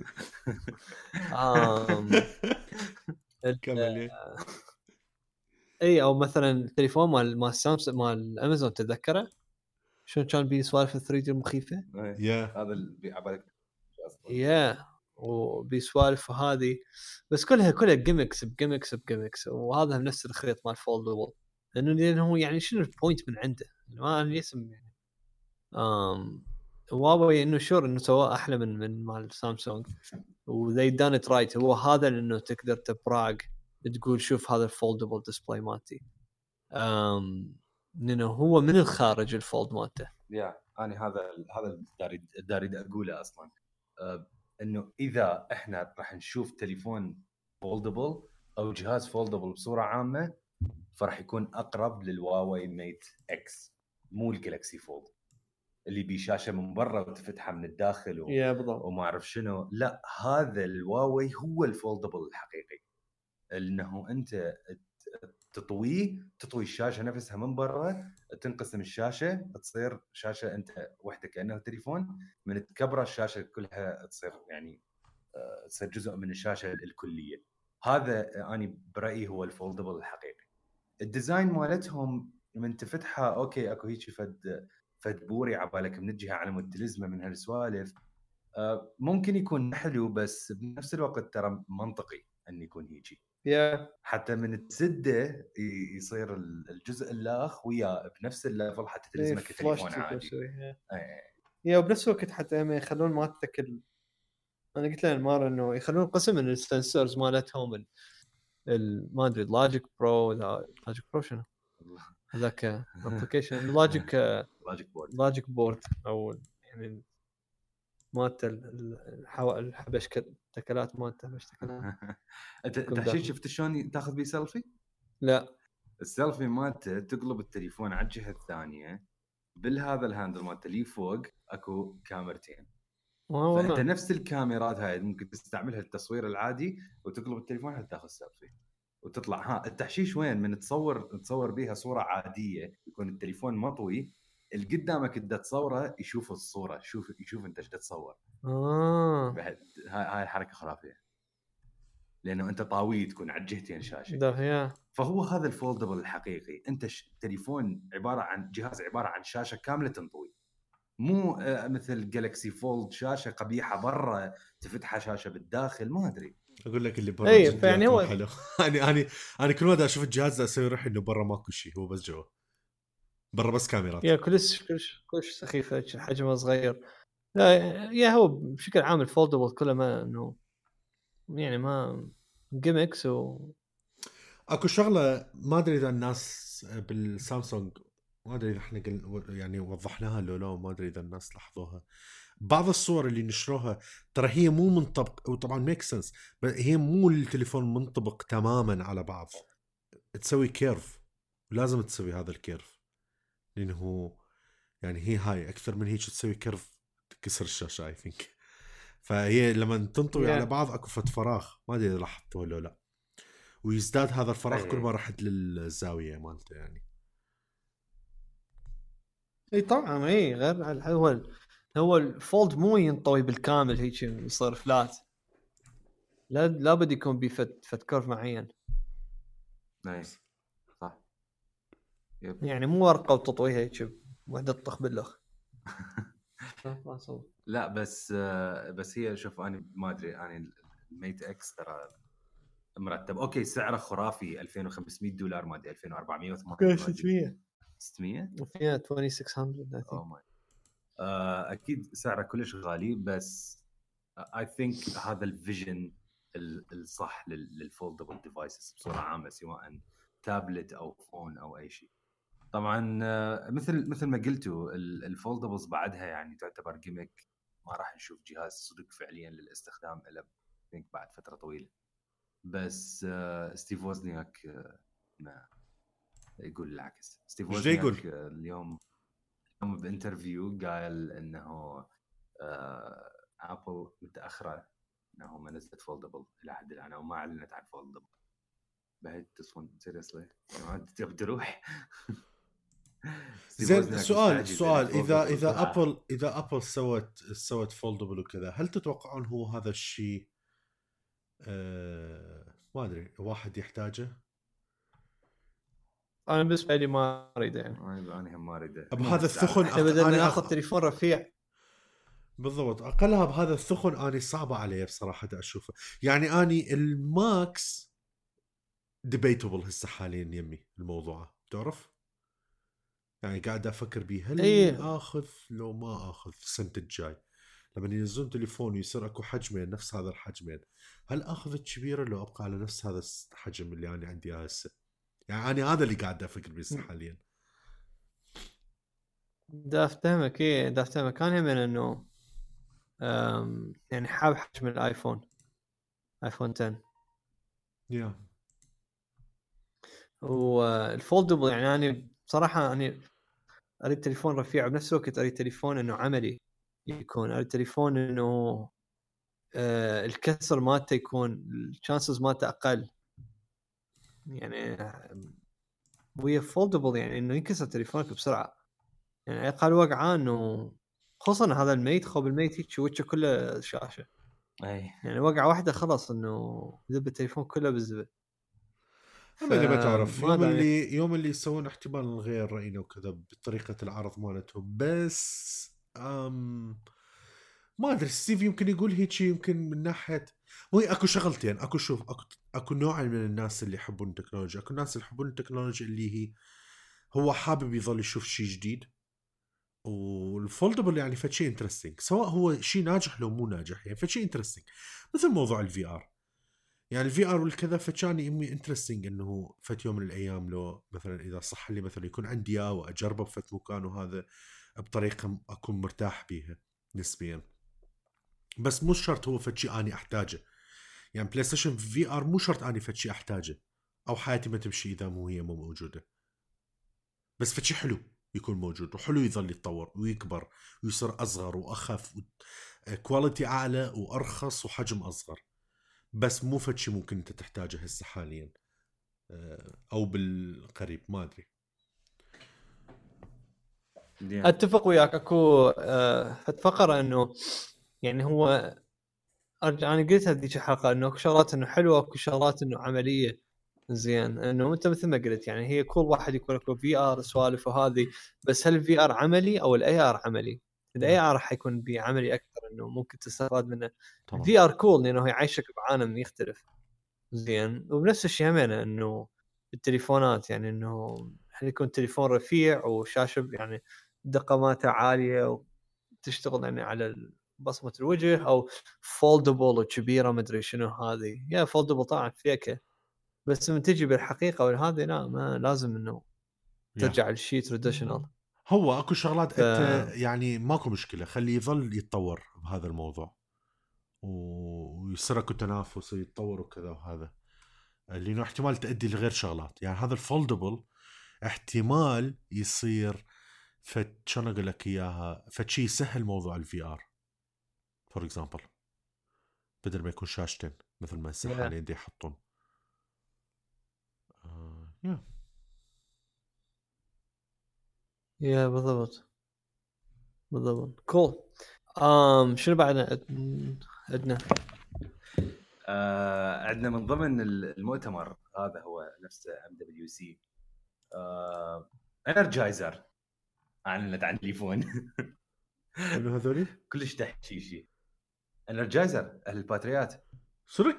كمل إي أو مثلا التليفون مال مال سامسونج مال أمازون تتذكره؟ شلون كان بيه سوالف ال 3D المخيفة؟ إيه، yeah هذا اللي أصلاً. yeah وبسوالف هذه بس كلها كلها gimmicks ب gimmicks ب gimmicks وهذا نفس الخريط مال foldable لأنه لأنه هو يعني شنو ال point من عنده؟ ما أنا اسم يعني. آم هواوي إنه sure إنه سواه أحلى من من مال Samsung and they done it right هو هذا انه تقدر ت brag تقول شوف هذا ال foldable display مالتي. آم لأنه هو من الخارج ال fold مالته. yeah أنا هذا هذا اللي داري داري أقوله أصلا. آه، إنه إذا إحنا راح نشوف تليفون foldable أو جهاز foldable بصورة عامة فراح يكون أقرب لل Huawei Mate X مو ال Galaxy Fold اللي بيه شاشه من برا وتفتحها من الداخل و... بالضبط. وما أعرف شنو. لا هذا الواوي هو ال foldable الحقيقي. إنه أنت تطويه تطوي الشاشة نفسها من برا تنقسم الشاشة تصير شاشة أنت وحدك كانه تليفون. من تكبر الشاشة كلها تصير يعني آه، تصير جزء من الشاشة الكلية. هذا أنا برأيي هو ال foldable الحقيقي. ال design مالتهم من تفتحها okay أكو هيك فد فد بوري عبالك من الجهة على مود تلزمه من هالسوالف آه، ممكن يكون حلو بس بنفس الوقت ترى منطقي إن يكون هيجي yeah حتى من تسده يصير ال- الجزء الأخ وياه بنفس ال level حتى تلزمه flush كتليفون عادي yeah. إيه. وبنفس الوقت حتى هم يخلون مالتك ال... أنا قلت له مره إنه يخلون قسم من السنسورز مالتهم ال... ال... ما أدري لوجيك برو لوجيك برو شنو؟ هذاك ابلكيشن لوجيك لوجيك بورد لوجيك بورد أو يعني مالته. الحبش تكلات مالته حبش تكلات أنت داخل. شفت شلون تاخذ بيه سيلفي؟ لا السيلفي مالته تقلب التليفون على الجهة الثانية بالهذا ال handle مالته اللي فوق أكو كاميرتين فأنت نفس الكاميرات هاي ممكن تستعملها للتصوير العادي وتقلب التليفون حتى تاخذ سيلفي وتطلع. ها التحشيش وين؟ من تصور تصور بيها صورة عادية يكون التليفون مطوي اللي قدامك انت تصوره يشوف الصورة يشوف يشوف أنت إيش تصور آه. بعد هاي هاي الحركة خرافية. لأنه أنت طاوي تكون على الجهتين شاشة. ده فهو هذا ال foldable الحقيقي. أنت. تليفون عبارة عن جهاز عبارة عن شاشة كاملة تنطوي. مو آه، مثل جالكسي فولد شاشة قبيحة برا تفتحها شاشة بالداخل ما أدري. أقول لك اللي برا جدياتهم فيعني هو- حلو. أنا أنا أنا كل ما أشوف الجهاز أسوي روحي إنه برا ماكو شيء هو بس جوا برا بس كاميرات. يا كلش كلش كلش سخيفه حجمه صغير. لا يا هو بشكل عام ال foldable كله ما انه يعني ما gimmicks و أكو شغلة ما أدري إذا الناس بالسامسونج ما أدري إذا إحنا قل يعني وضحناها لو لا ما أدري إذا الناس لاحظوها. بعض الصور اللي نشروها ترى هي مو منطبق وطبعا make sense هي مو التليفون منطبق تماما على بعض. تسوي curve لازم تسوي هذا ال curve لأنه يعني هي هاي أكثر من هيك تسوي curve تكسر الشاشة I think فهي لما تنطوي Yeah. على بعض أكو فت فراغ. ما أدري إذا لاحظتوه ولا لا. ويزداد هذا الفراغ أي. كل ما رحت للزاوية مالته يعني. إي طبعا إي غير هو هو الفولد مو ينطوي بالكامل هيك يصير flat لا لابد يكون بفت فت curve معين. nice صح. يعني مو ورقة وتطويها هيك وحدة تطخ باللخ ما صوب. لا بس آه، بس هي شوف أنا ما أدري أنا الميت إكس ترى مرتب. أوكي سعره خرافي 2500 دولار ما أدري 2400 600 600 وفيها 2600 I think. oh my أكيد سعره كلش غالي بس I think هذا ال vision ال- الصح لل foldable devices بصورة عامة سواء تابلت أو phone أو أي شيء. طبعا آه، مثل مثل ما قلتوا ال foldables بعدها يعني تعتبر gimmick ما راح نشوف جهاز صدق فعليا للاستخدام إلا بعد فترة طويلة. بس آه، ستيف وزنياك آه، ما يقول العكس. ستيف؟ وزنياك آه، اليوم اليوم ب interview قال إنه آه، ابل متأخرة إنه ما نزلت foldable إلى حد الآن أو ما أعلنت عن foldable بعد تصون seriously تبي تروح؟ زين سؤال سؤال إذا إذا. ابل إذا ابل سوت سوت foldable وكذا هل تتوقعون هو هذا الشيء؟ آه ما أدري واحد يحتاجه؟ أنا بالنسبة لي ما اريد يعني. أنا أنا هم ما اريد أبو هذا الثخن إحنا أنا ناخذ أخ- تليفون رفيع. بالضبط. أقلها بهذا الثخن أني صعبه علي بصراحة أشوفه. يعني أني الماكس debatable هسه حاليا يمي الموضوع. تعرف؟ يعني قاعد أفكر بيه. هل إيه. آخذ؟ لو ما آخذ السنة الجاي. لما ينزلون تليفون ويصير أكو حجمين نفس هذا الحجمين. هل آخذ الكبيرة لو أبقى على نفس هذا الحجم اللي أنا عندي هسه؟ يعني أنا هذا اللي قاعد أفكر بيه حاليا. دا افتهمك إيه دا افتهمك كان هم إنه يعني حاب حجم الآيفون آيفون 10 يا. وال foldable يعني أنا بصراحة أنا أريد تليفون رفيع وبنفس الوقت أريد تليفون إنه عملي يكون. أريد تليفون إنه آه الكسر مالته يكون ال chances مالته أقل. يعني ويا foldable يعني إنه ينكسر تليفونك بسرعة. يعني أقل وقعه إنه خصوصا هذا الميت خوب الميت هيك وجهه كله شاشة. أي. يعني وقعه واحدة خلاص إنه ذب التليفون كله بالزبد اللي ما تعرف فما يوم داعي. اللي يوم اللي يسوون احتمال نغير رأينا وكذا بطريقة العرض مالتهم بس أم ما أدري ستيف يمكن يقول هيك يمكن من ناحية مو أكو شغلتين أكو شوف أكو أكو نوع من الناس اللي يحبون التكنولوجيا أكو ناس اللي يحبون التكنولوجيا اللي هي هو حابب يظل يشوف شيء جديد وال foldable يعني فشي interesting سواء هو شيء ناجح لو مو ناجح يعني فشي interesting مثل موضوع ال VR يعني ال VR والكذا فكان يمي interesting إنه فت يوم من الأيام لو مثلا إذا صح لي مثلا يكون عندي اياه واجربه بفت مكان وهذا بطريقة أكون مرتاح بيها نسبيا. بس مو شرط هو فد شيء آني أحتاجه. يعني بلاي ستيشن VR مو شرط آني فد شيء أحتاجه. أو حياتي ما تمشي إذا مو هي مو موجودة. بس فد شيء حلو يكون موجود وحلو يظل يتطور ويكبر ويصير أصغر وأخف كواليتي أعلى وأرخص وحجم أصغر. بس مو فد شيء ممكن أنت تحتاجه هسه حاليا. آه، أو بالقريب ما أدري. أتفق وياك أكو آه، فقرة إنه يعني هو أرجع أنا قلتها ذيك الحلقة إنه اكو شغلات إنه حلوة اكو شغلات إنه عملية. زين. إنه أنت مثل ما قلت يعني هي كل واحد يكون اكو VR سوالف وهذه بس هل ال VR عملي أو ال AR عملي؟ ال AR راح يكون بعملي أكثر إنه ممكن تستفاد منه. VR cool لأنه يعيشك بعالم يختلف. زين. وبنفس الشيء همينة إنه التليفونات يعني إنه هل يكون تليفون رفيع وشاشة يعني دقه مالته عالية وتشتغل يعني على بصمة الوجه أو foldable وكبيرة ما أدري شنو هذه. yeah foldable طبعا fake بس من تجي بالحقيقة والهذه لا ما لازم إنه. ترجع للشيء traditional هو أكو شغلات ف- أنت يعني ماكو مشكلة خليه يظل يتطور بهذا الموضوع. ويصير أكو تنافس ويتطور وكذا وهذا. لأنه احتمال تؤدي لغير شغلات. يعني هذا ال foldable احتمال يصير فد شلون أقول لك إياها فد شيء يسهل موضوع ال VR for example بدل ما يكون شاشتين مثل ما هسه. حاليا دي يحطون. آه، يا يا بالضبط. بالضبط. cool um, شنو بعد عندنا آه عندنا من ضمن المؤتمر. هذا هو نفسه MWC Energizer أعلنت عن تليفون منو هذولي؟ كلش تحشيشي Energizer أهل الباتريات. صدق؟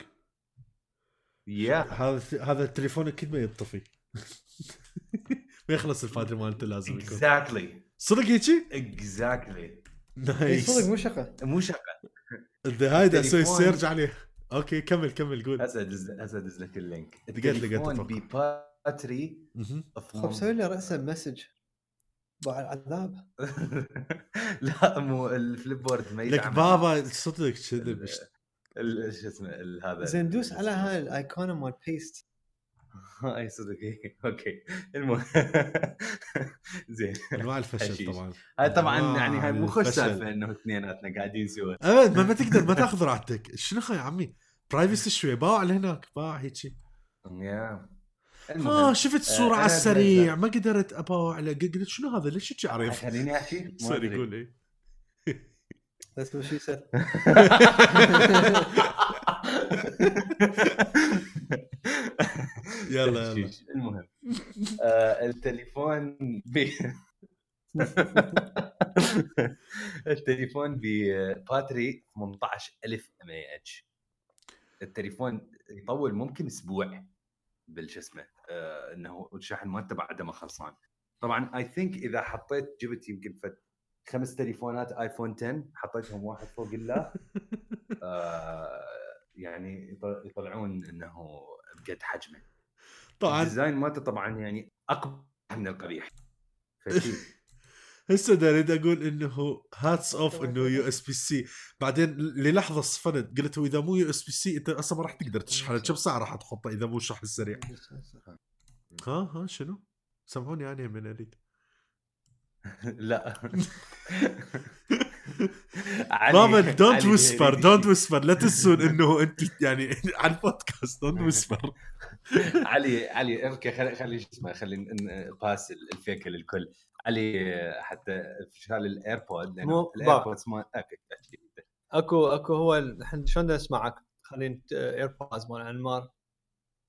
yeah. هذا هذا التليفون أكيد ما يطفي. ما يخلص الباتري مالته لازم يكون. exactly صدق هيجي؟ exactly nice صدق مو شقة. مو إذا هايدا أسوي. search عليه. okay كمل كمل قول. هسه ادز هسه ادز لك اللينك. التليفون أتوقع. بباتري. خب سوي لي راسا مسج باع العذاب؟ لا مو الفليب بورد ما لك بابا صدق كذب شو اسمه ال- هذا زين دوس على هاي الايقونه مال بيست أي صدق إي. أوكي. المهم. زين. انواع الفشل. طبعا. هاي طبعا يعني هاي مو خوش. سالفة إنه اثنيناتنا قاعدين سوا. أبد ما, ما تقدر ما تاخذ راحتك. شنو يا عمي؟ برايفسي شوي باع لهناك باع هيجي يا آه شفت الصورة آه، على السريع ما قدرت أباوع على قلت شنو هذا ليش هيك عريف خليني أحكي ما سوري أدري. قول لي That's what she said. يلا يلا. المهم آه التليفون ب التليفون بباتري 18000 ام اي اتش التليفون يطول ممكن أسبوع بالش اسمه آه إنه الشاحن ما تبع عدمه خلصان. طبعا I think إذا حطيت جبت يمكن فت خمس تليفونات iPhone 10 حطيتهم واحد فوق اللاخ. آه يعني يط- يطلعون إنه بقد حجمه. طبعا. ال design مالته طبعا يعني اقبح من القبيح. فشي. هسه دا أريد أقول إنه hats off إنه USB-C. بعدين للحظة صفنت قلت إذا مو USB-C أنت أصلا ما راح تقدر تشحنه كم ساعة راح تحطه إذا مو الشحن السريع؟ ها ها شنو؟ سامحوني أنا من أريد. لا. ماما don't whisper. don't whisper لا تنسون إنه أنت يعني على ال podcast don't whisper علي علي اركي خلي خلي شو اسمه خلي باس الفيك للكل. علي حتى شال الايربود لأنه الايربودز ما أوكي. أكو أكو هو الحين شلون بدي أسمعك؟ خلينا ايربودز مال انمار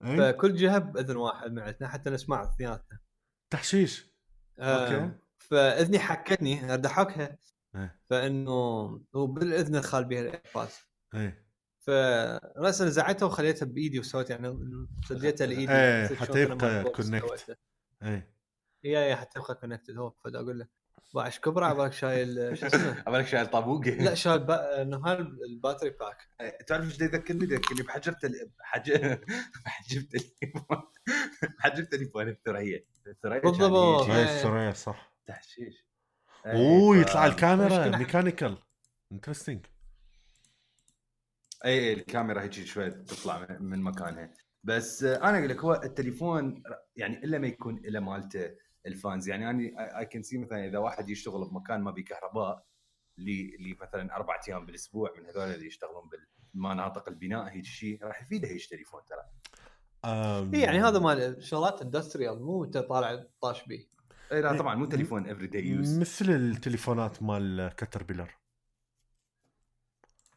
إيه؟ فكل جهة بأذن واحد معتنا حتى نسمع اثنيناتنا. تحشيش. آه، أوكي. فإذني حكتني اريد أحكها. إيه. فإنه هو بالإذن الخال بها الايربودز إيه. فراسا نزعتها وخليتها بإيدي وسويت يعني سديتها لإيدي. إيه، مثل حتى يبقى. إيه. هي هي حتى يبقى connected هو فدا أقول له بيش كبره عبالك شايل شو اسمه؟ عبالك شايل طابوقة. لا شايل با... إنه هاي ال battery pack تعرف إيش يذكرني؟ يذكرني بحجر تل... حج... بحجر تليفون حجر تليفون الثريا الثريا بالضبط. إيه. الثريا صح تحشيش. أوه إيه، يطلع ف- الكاميرا. mechanical. interesting اي اي الكاميرا هيك شوي تطلع من- من مكانها. بس أنا أقول لك هو التليفون يعني إلا ما يكون له مالته ال fans. يعني أنا I can see مثلا إذا واحد يشتغل بمكان ما بيه كهرباء لي لي مثلا أربع أيام بالأسبوع من هذول اللي يشتغلون بالمناطق البناء هيك شيء راح يفيده هيك تليفون ترى. اي يعني هذا مال شغلات industrial مو أنت طالع طاش بيه. اي لا طبعا مو تليفون everyday use مثل التليفونات مال Caterpillar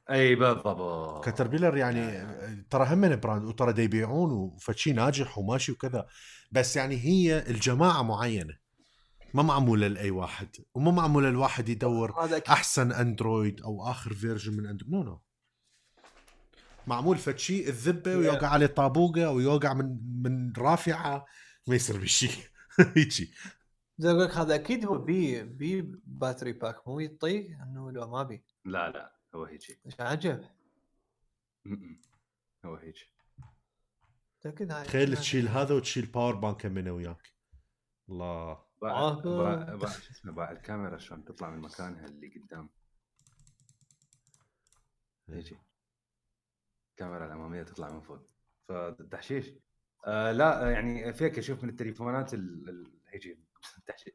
إي بالضبط. Caterpillar يعني ترى هم brand وترى دا يبيعون وفشي ناجح وماشي وكذا. بس يعني هي الجماعة معينة. ما معمولة لأي واحد ومو معمولة الواحد يدور. أحسن Android أو آخر version من Android no no معمول فشي تذبه ويوقع عليه طابوقة أو يوقع من من رافعة ما يصير بشيء هيجي. أقول لك هذا أكيد هو بي بي battery pack مو يطيق إنه لو ما بي. لا لا هو هيك إيش عجب. هو هيك متاكد هاي تخيل تشيل هذا وتشيل power bank من وياك. الله. باع آه. باع شو اسمه باع الكاميرا شلون تطلع من مكانها اللي قدام. هيجي. الكاميرا الأمامية تطلع من فوق. فالتحشيش. آه لا يعني فيك أشوف من التليفونات ال- ال- هيجي.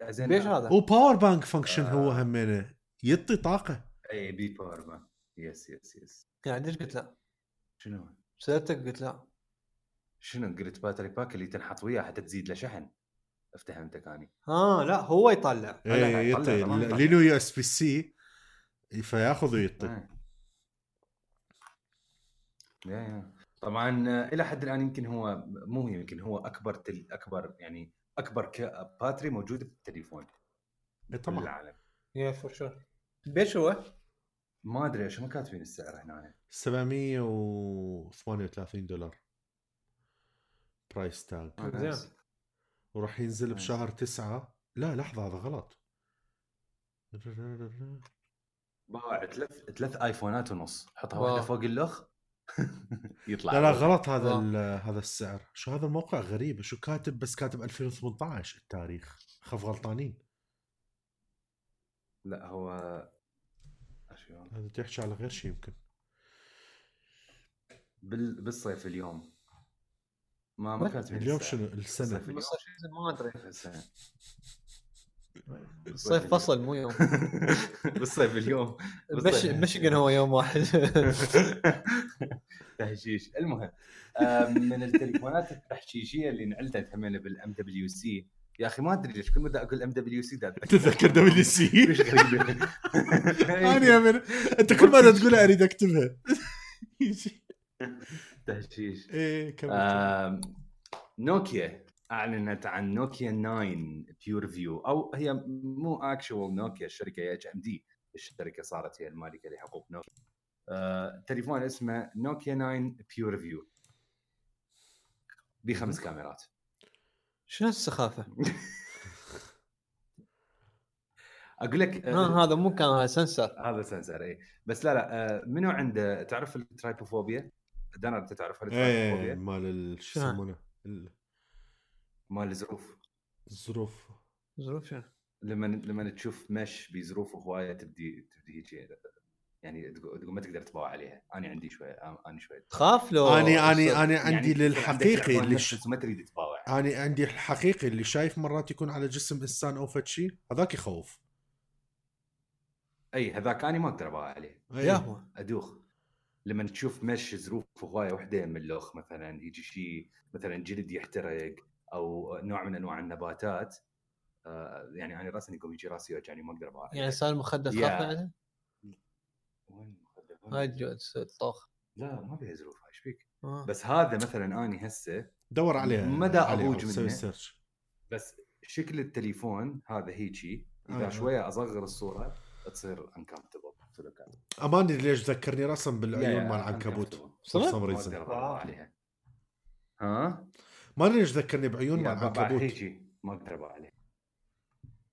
زين ليش هذا؟ وباور بانك فانكشن هو آه. همينه. يعطي طاقة. إي بي power bank yes yes yes يعني ليش قلت لا؟ شنو؟ سألتك قلت لا. شنو؟ قلت battery pack اللي تنحط وياه حتى تزيد له شحن. افتهمتك أني. ها لا هو يطلع. يطلع يعطي. لينو USB-C. فياخذ ويعطي آه. طبعا إلى حد الآن يمكن هو مو يمكن هو أكبر تل أكبر يعني أكبر battery موجود بالتليفون إيه طبعا. العالم yeah for sure بيش هو؟ ما أدري إيش ما كاتبين السعر هنا. 738 دولار. price tag آه،. nice. وراح ينزل. بشهر تسعة. لا لحظة هذا غلط. باع ثلاث ثلاث آيفونات ونص. حطها واو. واحدة فوق الاخ يطلع لا لا غلط هذا آه. ال- هذا السعر شو هذا الموقع غريب شو كاتب بس كاتب 2018 التاريخ خف غلطانين لا هو؟ هذا تحكي على غير شيء يمكن بال... بالصيف اليوم ما ما كاتبين اليوم السعر. شنو. بس ما أدري السنة. الصيف فصل مو يوم. بالصيف اليوم. مش هو يوم واحد. تحشيش. المهم من التليفونات التحشيشيه اللي انعلتت همينه بال MWC. يا أخي ما أدري ليش كل ما أقول MWC تتذكر WC؟ أنا yeah من أنت كل ما تقولها أريد أكتبها. تحشيش. إيه كمل. نوكيا. أعلنت عن نوكيا 9 PureView أو هي مو actual نوكيا الشركة هي HMD الشركة صارت هي المالكة لحقوق نوكيا آه، تليفون اسمه نوكيا 9 PureView بخمس كاميرات. شنو السخافة؟ أقول لك آه، آه هذا مو كان سنسر. هذا سنسر اي بس لا لا آه، منو عنده تعرف الترايبوفوبيا؟ دانا أنت تعرفها إيه الترايبوفوبيا؟ مال ال- شو؟ يسمونه؟ مال الزروف الظروف ظروف شنو؟ لما لما تشوف مش بظروف هواية تبدي تبدي هيك يعني تقول تقول ما تقدر تباوع عليها. أنا عندي شوية أنا شوية. تخاف لو اني اني يصير- اني عندي يعني للحقيقي اللي ش... ما تريد تباوع. اني عندي الحقيقي اللي شايف مرات يكون على جسم إنسان أو فد شيء هذاك يخوف. أي هذاك أنا ما أقدر أباوع عليه. يا هو. أدوخ. لما تشوف مش ظروف هواية وحدة من اللخ مثلا يجي شيء مثلا جلد يحترق. أو نوع من أنواع النباتات آه يعني أنا راسا يقوم يجي راسي يوجعني ما أقدر يعني صار يا. تخاف بعده؟ وين المخدر؟ هاي الطوخ لا ما فيها ظروف إيش فيك؟ آه. بس هذا مثلا أني هسه دور عليها مدى سوي منه. سيرش بس شكل التليفون هذا هيجي إذا آه. شوية أصغر الصورة تصير uncomfortable اماني ليش ذكرني رسم بالعيون مال العنكبوت صدق؟ ما. أقدر عليها ها؟ ما أدري ليش ذكرني بعيون العنكبوت هيجي ما أقدر اباوع عليها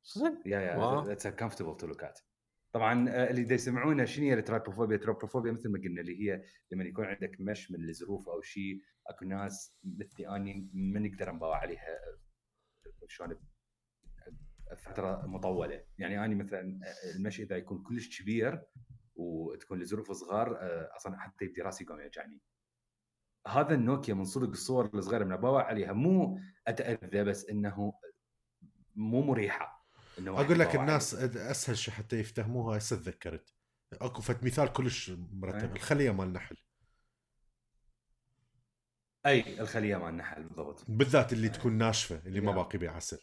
صدق؟ yeah yeah. It's uncomfortable to look at طبعا آه، اللي دا يسمعونه شنو هي ال trypophobia؟ ال trypophobia مثل ما قلنا اللي هي لما يكون عندك مش من الزروف أو شيء أكو ناس مثلي اني ما نقدر نباوع عليها آه، شلون فترة مطولة يعني اني مثلا آه، المشي إذا يكون كلش كبير وتكون الظروف صغار أصلا حتى يبدي راسي يقوم يوجعني هذا النوكيا من صدق الصور الصغيره من اباوع عليها مو أتأذى بس إنه مو مريحة واحد أقول لك الناس أسهل شيء حتى يفتهموها هسه تذكرت أكو فت مثال كلش مرتب أي. الخلية مال النحل أي الخلية مال النحل بالضبط بالذات اللي تكون ناشفة اللي ما. باقي بها عسل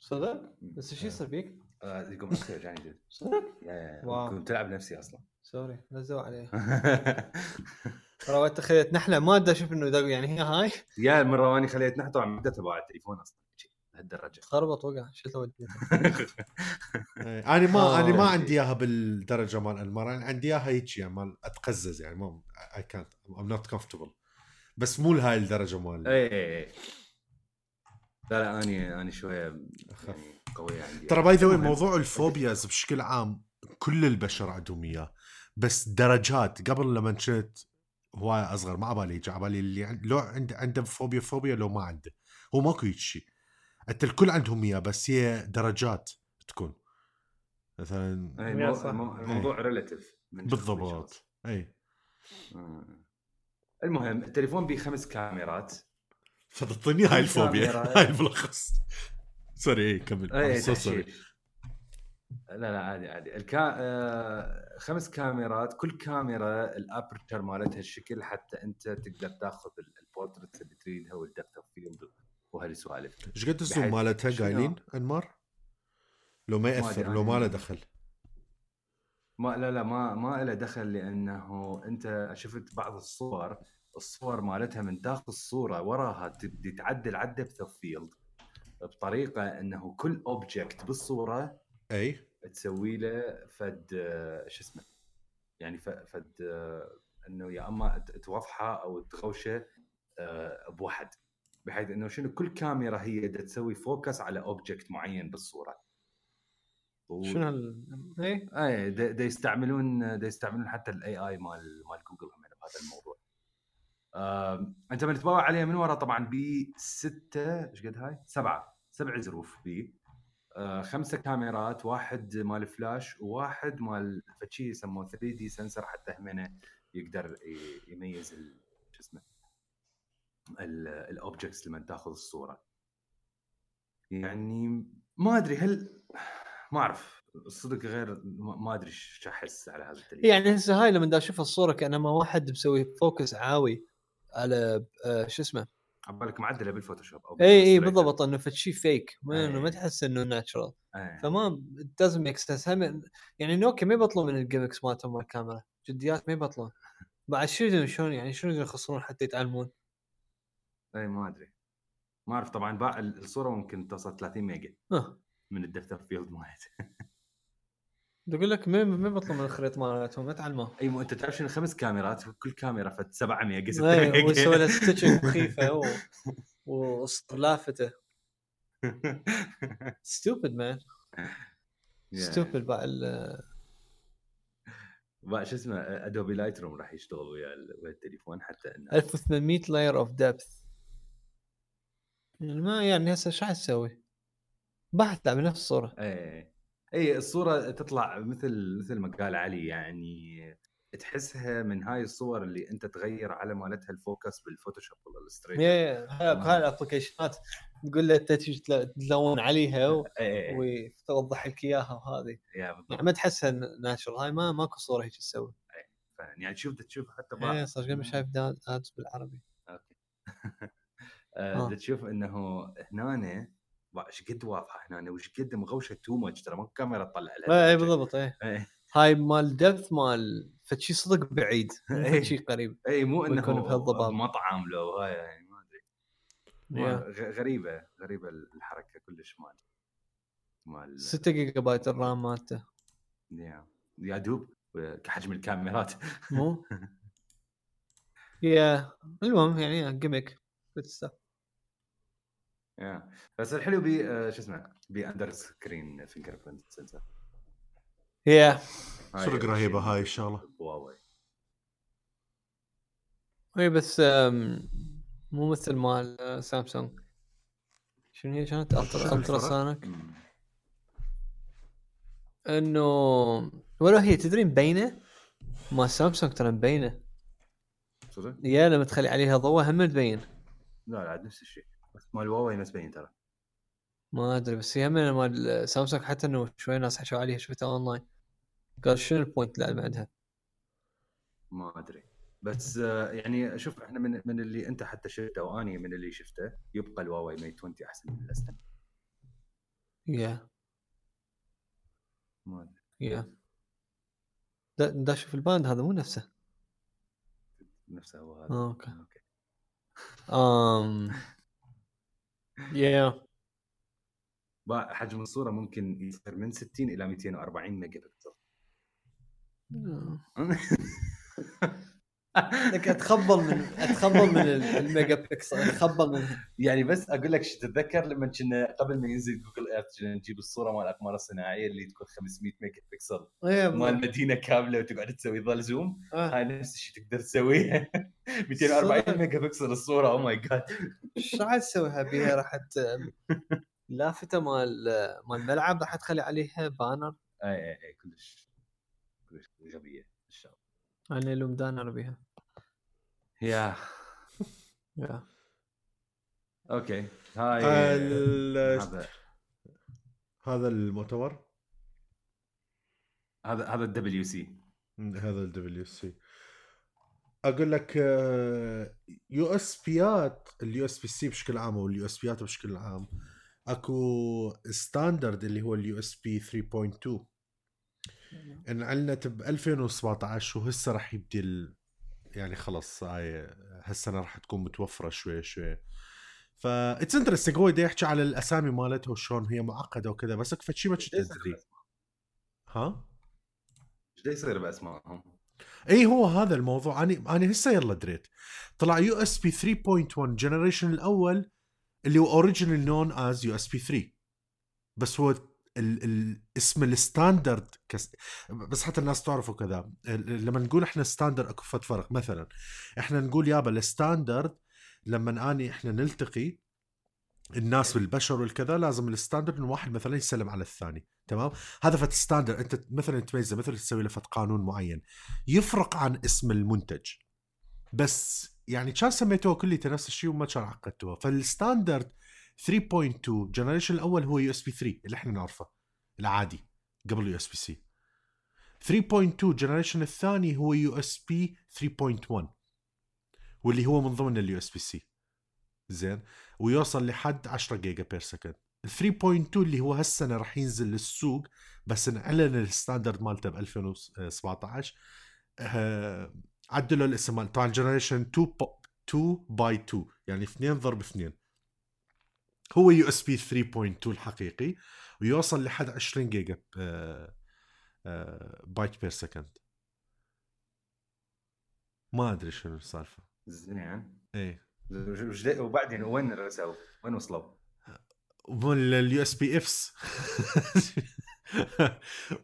صدق؟ بس شو يصير فيك؟ يقوم يوجعني جد صدق؟ يا- يا واو. كنت تلعب نفسي أصلا سوري نزلوا عليه وقت خليت نحلة ما ادري أشوف إنه دق يعني هي هاي. يا المره واني خليت نحن طبعا أبغى على التليفون أصلا. لهالدرجة. خربط وقع. شلته ودي إيه، أنا ما أنا ما آه. عندي إياها بالدرجة مال المرة. أنا عندي إياها هيك يعني مال أتقزز يعني ما اي كانت ام نوت كومفورتبل بس مو لهاي الدرجة مال اي اي اي لا لا اني أني شوية. يعني قوية عندي. ترى by the. موضوع ال phobias بشكل عام كل البشر عندهم إياه. بس درجات قبل لما كنت هواية أصغر ما عبالي يجي عبالي اللي عند لو عنده عنده phobia phobia لو ما عنده. هو ماكو هيك شيء أنت الكل عندهم إياه بس هي درجات تكون. مثلا الموضوع relative بالضبط. اي المهم التليفون به خمس كاميرات. فتعطيني هاي الفوبيا. هاي الملخص sorry اي كمل. اي. تحشيش. لا لا عادي عادي. الكا... آه... خمس كاميرات كل كاميرا ال aperture مالتها الشكل حتى أنت تقدر تاخذ ال- portraits اللي تريدها وال depth of field وهالسوالف إيش قد ال zoom مالتها؟ قايلين؟ أنمار؟ لو ما يأثر لو ما له دخل. ما لا لا ما ما له دخل لأنه أنت شفت بعض الصور الصور مالتها من داخل الصورة وراها تبدي تعدل على ال depth of field بطريقة إنه كل object بالصورة أي؟ تسوي له فد آه، شو اسمه يعني فد آه، إنه يا أما توضحه أو تغوشه آه، بواحد بحيث إنه شنو كل كاميرا هي دا تسوي focus على object معين بالصورة. و- شنو هال إيه؟ اي دا, دا يستعملون دا يستعملون حتى ال AI مال مال جوجل هم بهذا الموضوع. آم، أنت من تباوع عليها من ورا؟ طبعا بستة إيش قد هاي؟ سبعة سبع زروف بي. آه، خمسة كاميرات واحد مال فلاش وواحد مال فشي يسموه 3D sensor حتى همينه يقدر يميز شو اسمه ال objects لما تاخذ الصورة. يعني ما أدري هل ما أعرف الصدق غير ما أدري إيش أحس على هذا التليفون. يعني هسه هاي لما أشوف الصورة كانما واحد مسوي focus عاوي على آه، شو اسمه عبالك معدله بال Photoshop أو اي اي. بالضبط إنه فشي فيك ما إنه ما إيه. تحس إنه natural إيه. فما doesn't make sense يعني نوكيا ما يبطلون من ال gimmicks مالتهم مال الكاميرا جديات ما يبطلون. بعد شو يدرون شلون يعني شنو يخسرون حتى يتعلمون؟ اي ما أدري. ما أعرف طبعا باع الصورة ممكن توصل 30 ميجا من ال depth of field مالته بقول لك ما ما يبطلون من الخريط مالتهم؟ ما تعلموا أي مو أنت تعرف شنو خمس كاميرات؟ كل كاميرا فد 7 ميجا 6 اي ويسوي له stitching مخيفة و... لا فد stupid man stupid بقى ال- بقى شو اسمه Adobe Lightroom راح يشتغل ويا ال- ويا التليفون حتى إنه 1800 layer of يعني ما يعني هسه شو حتسوي؟ depth بنفس الصورة. إيه. اي الصورة تطلع مثل مثل ما قال علي يعني تحسها من هاي الصور اللي أنت تغير على مالتها ال focus ب Photoshop ولا الستريت يا هاي الأبلكيشنات تقول له انت تلون عليها و- إيه وتوضح لك إياها وهذه. يعني ما تحسها natural هاي ما ماكو صورة هيك تسوي. يعني تشوف تشوف حتى إيه بعض صار ما شايف ادز بالعربي. أوكي. آه. آه. تشوف إنه هنا إيش قد واضحة هنا وش قد مغوشة too much ترى ما كاميرا تطلع لها اي بالضبط إيه. إيه. هاي مال depth مال فد شي صدق بعيد إيه. فد شي قريب. اي مو إنه ويكون بهالضباب. مطعم لو هاي يعني ما أدري. غريبة غريبة الحركة كلش مال مال 6 gigabyte ال RAM مالته. يا يا دوب كحجم الكاميرات. مو؟ yeah المهم يعني gimmick yeah. بس الحلو بي آه، شو اسمه بي under screen fingerprint sensor yeah. صدق رهيبة هاي الشغله هواوي اي بس مو مثل مال آه، سامسونج. شنو هي كانت؟ شنو ultra ultra الفرق؟ sonic أمم. إنه ولو هي تدري مبينة؟ مال سامسونج ترى مبينة. صدق؟ yeah لما تخلي عليها ضوء هم تبين لا لا عاد نفس الشيء. بس مال هواوي نفس بين ترى. ما أدري بس هي هم مال سامسونج حتى إنه شوي ناس حكوا عليها شفتها اونلاين قال شنو ال point اللي بعدها؟ ما أدري. بس آه، يعني شوف إحنا من من اللي أنت حتى شفته واني من اللي شفته يبقى الهواوي Mate 20 أحسن من ال S10 yeah ما أدري. yeah دا شوف ال band هذا مو نفسه. نفسه هو هذا. آه، أوكي. أوكي. امم yeah حجم الصورة ممكن يصير من 60 إلى 240 ميجا بكسل لك أتخبل من أتخبل من ال- الميجا بكسل أتخبل منها يعني بس أقول لك شو تتذكر لما كنا قبل ما ينزل Google Earth كنا نجيب الصورة مال الاقمار الصناعيه اللي تكون 500 ميجا بكسل إيه، مال مدينة كاملة وتقعد تسوي تظل zoom. آه. هاي نفس الشيء تقدر تسويها 240 ميجا بكسل الصورة oh my god إيش راح تسويها بيها؟ راح لافتة مال مال ملعب راح تخلي عليها banner اي اي اي كلش كلش غبيه الشغله أنا الوم دانر بيها. yeah yeah. أوكي. هاي ال- هذا هذا المؤتمر؟ هذا هذا ال WC. هذا ال WC. أقول لك آه، يو إس بيات ال USB C بشكل عام أو اليو إس بيات بشكل عام أكو standard اللي هو ال USB 3.2 انعلنت ب 2017 وهسه راح يبدي. يعني خلص هاي هالسنه راح تكون متوفرة شوي شوي. ف it's interesting هو بده يحكي على الأسامي مالتها وشلون هي معقدة وكذا بس أكو فد شيء ما كنت أدري. ها؟ إيش يصير بأسمائهم؟ اي هو هذا الموضوع. أنا أنا هسه يلا دريت. طلع USB 3.1 generation الأول اللي هو originally known as USB 3 بس هو ال ال اسم ال standard كس بس حتى الناس تعرفوا كذا. لما نقول إحنا standard أكو فرق. مثلا إحنا نقول يابا ال standard لما أني إحنا نلتقي الناس بالبشر والكذا لازم ال standard إنه واحد مثلا يسلم على الثاني. تمام؟ هذا فد standard. أنت مثلا تميزه مثلا تسوي له فد قانون معين. يفرق عن اسم المنتج. بس يعني كان سميتوه كلي نفس الشيء وما كان عقدتوها فال standard 3.2 generation الأول هو USB 3 اللي إحنا نعرفه العادي قبل USB C 3.2 generation الثاني هو USB 3.1 واللي هو من ضمن ال USB C زين؟ ويوصل لحد 10 giga per second ال 3.2 اللي هو هالسنة راح ينزل للسوق بس انعلن ال standard مالته ب 2017 آه، عدلوا الاسم مال طبعا generation 2 ب- 2 by 2 يعني 2 ضرب 2 هو USB 3.2 الحقيقي ويوصل لحد 20 جيجا آه، byte per second. ما أدري شنو السالفة. زين. إيه. وبعدين وين رسوا؟ وين وصلوا؟ وال USB IFs.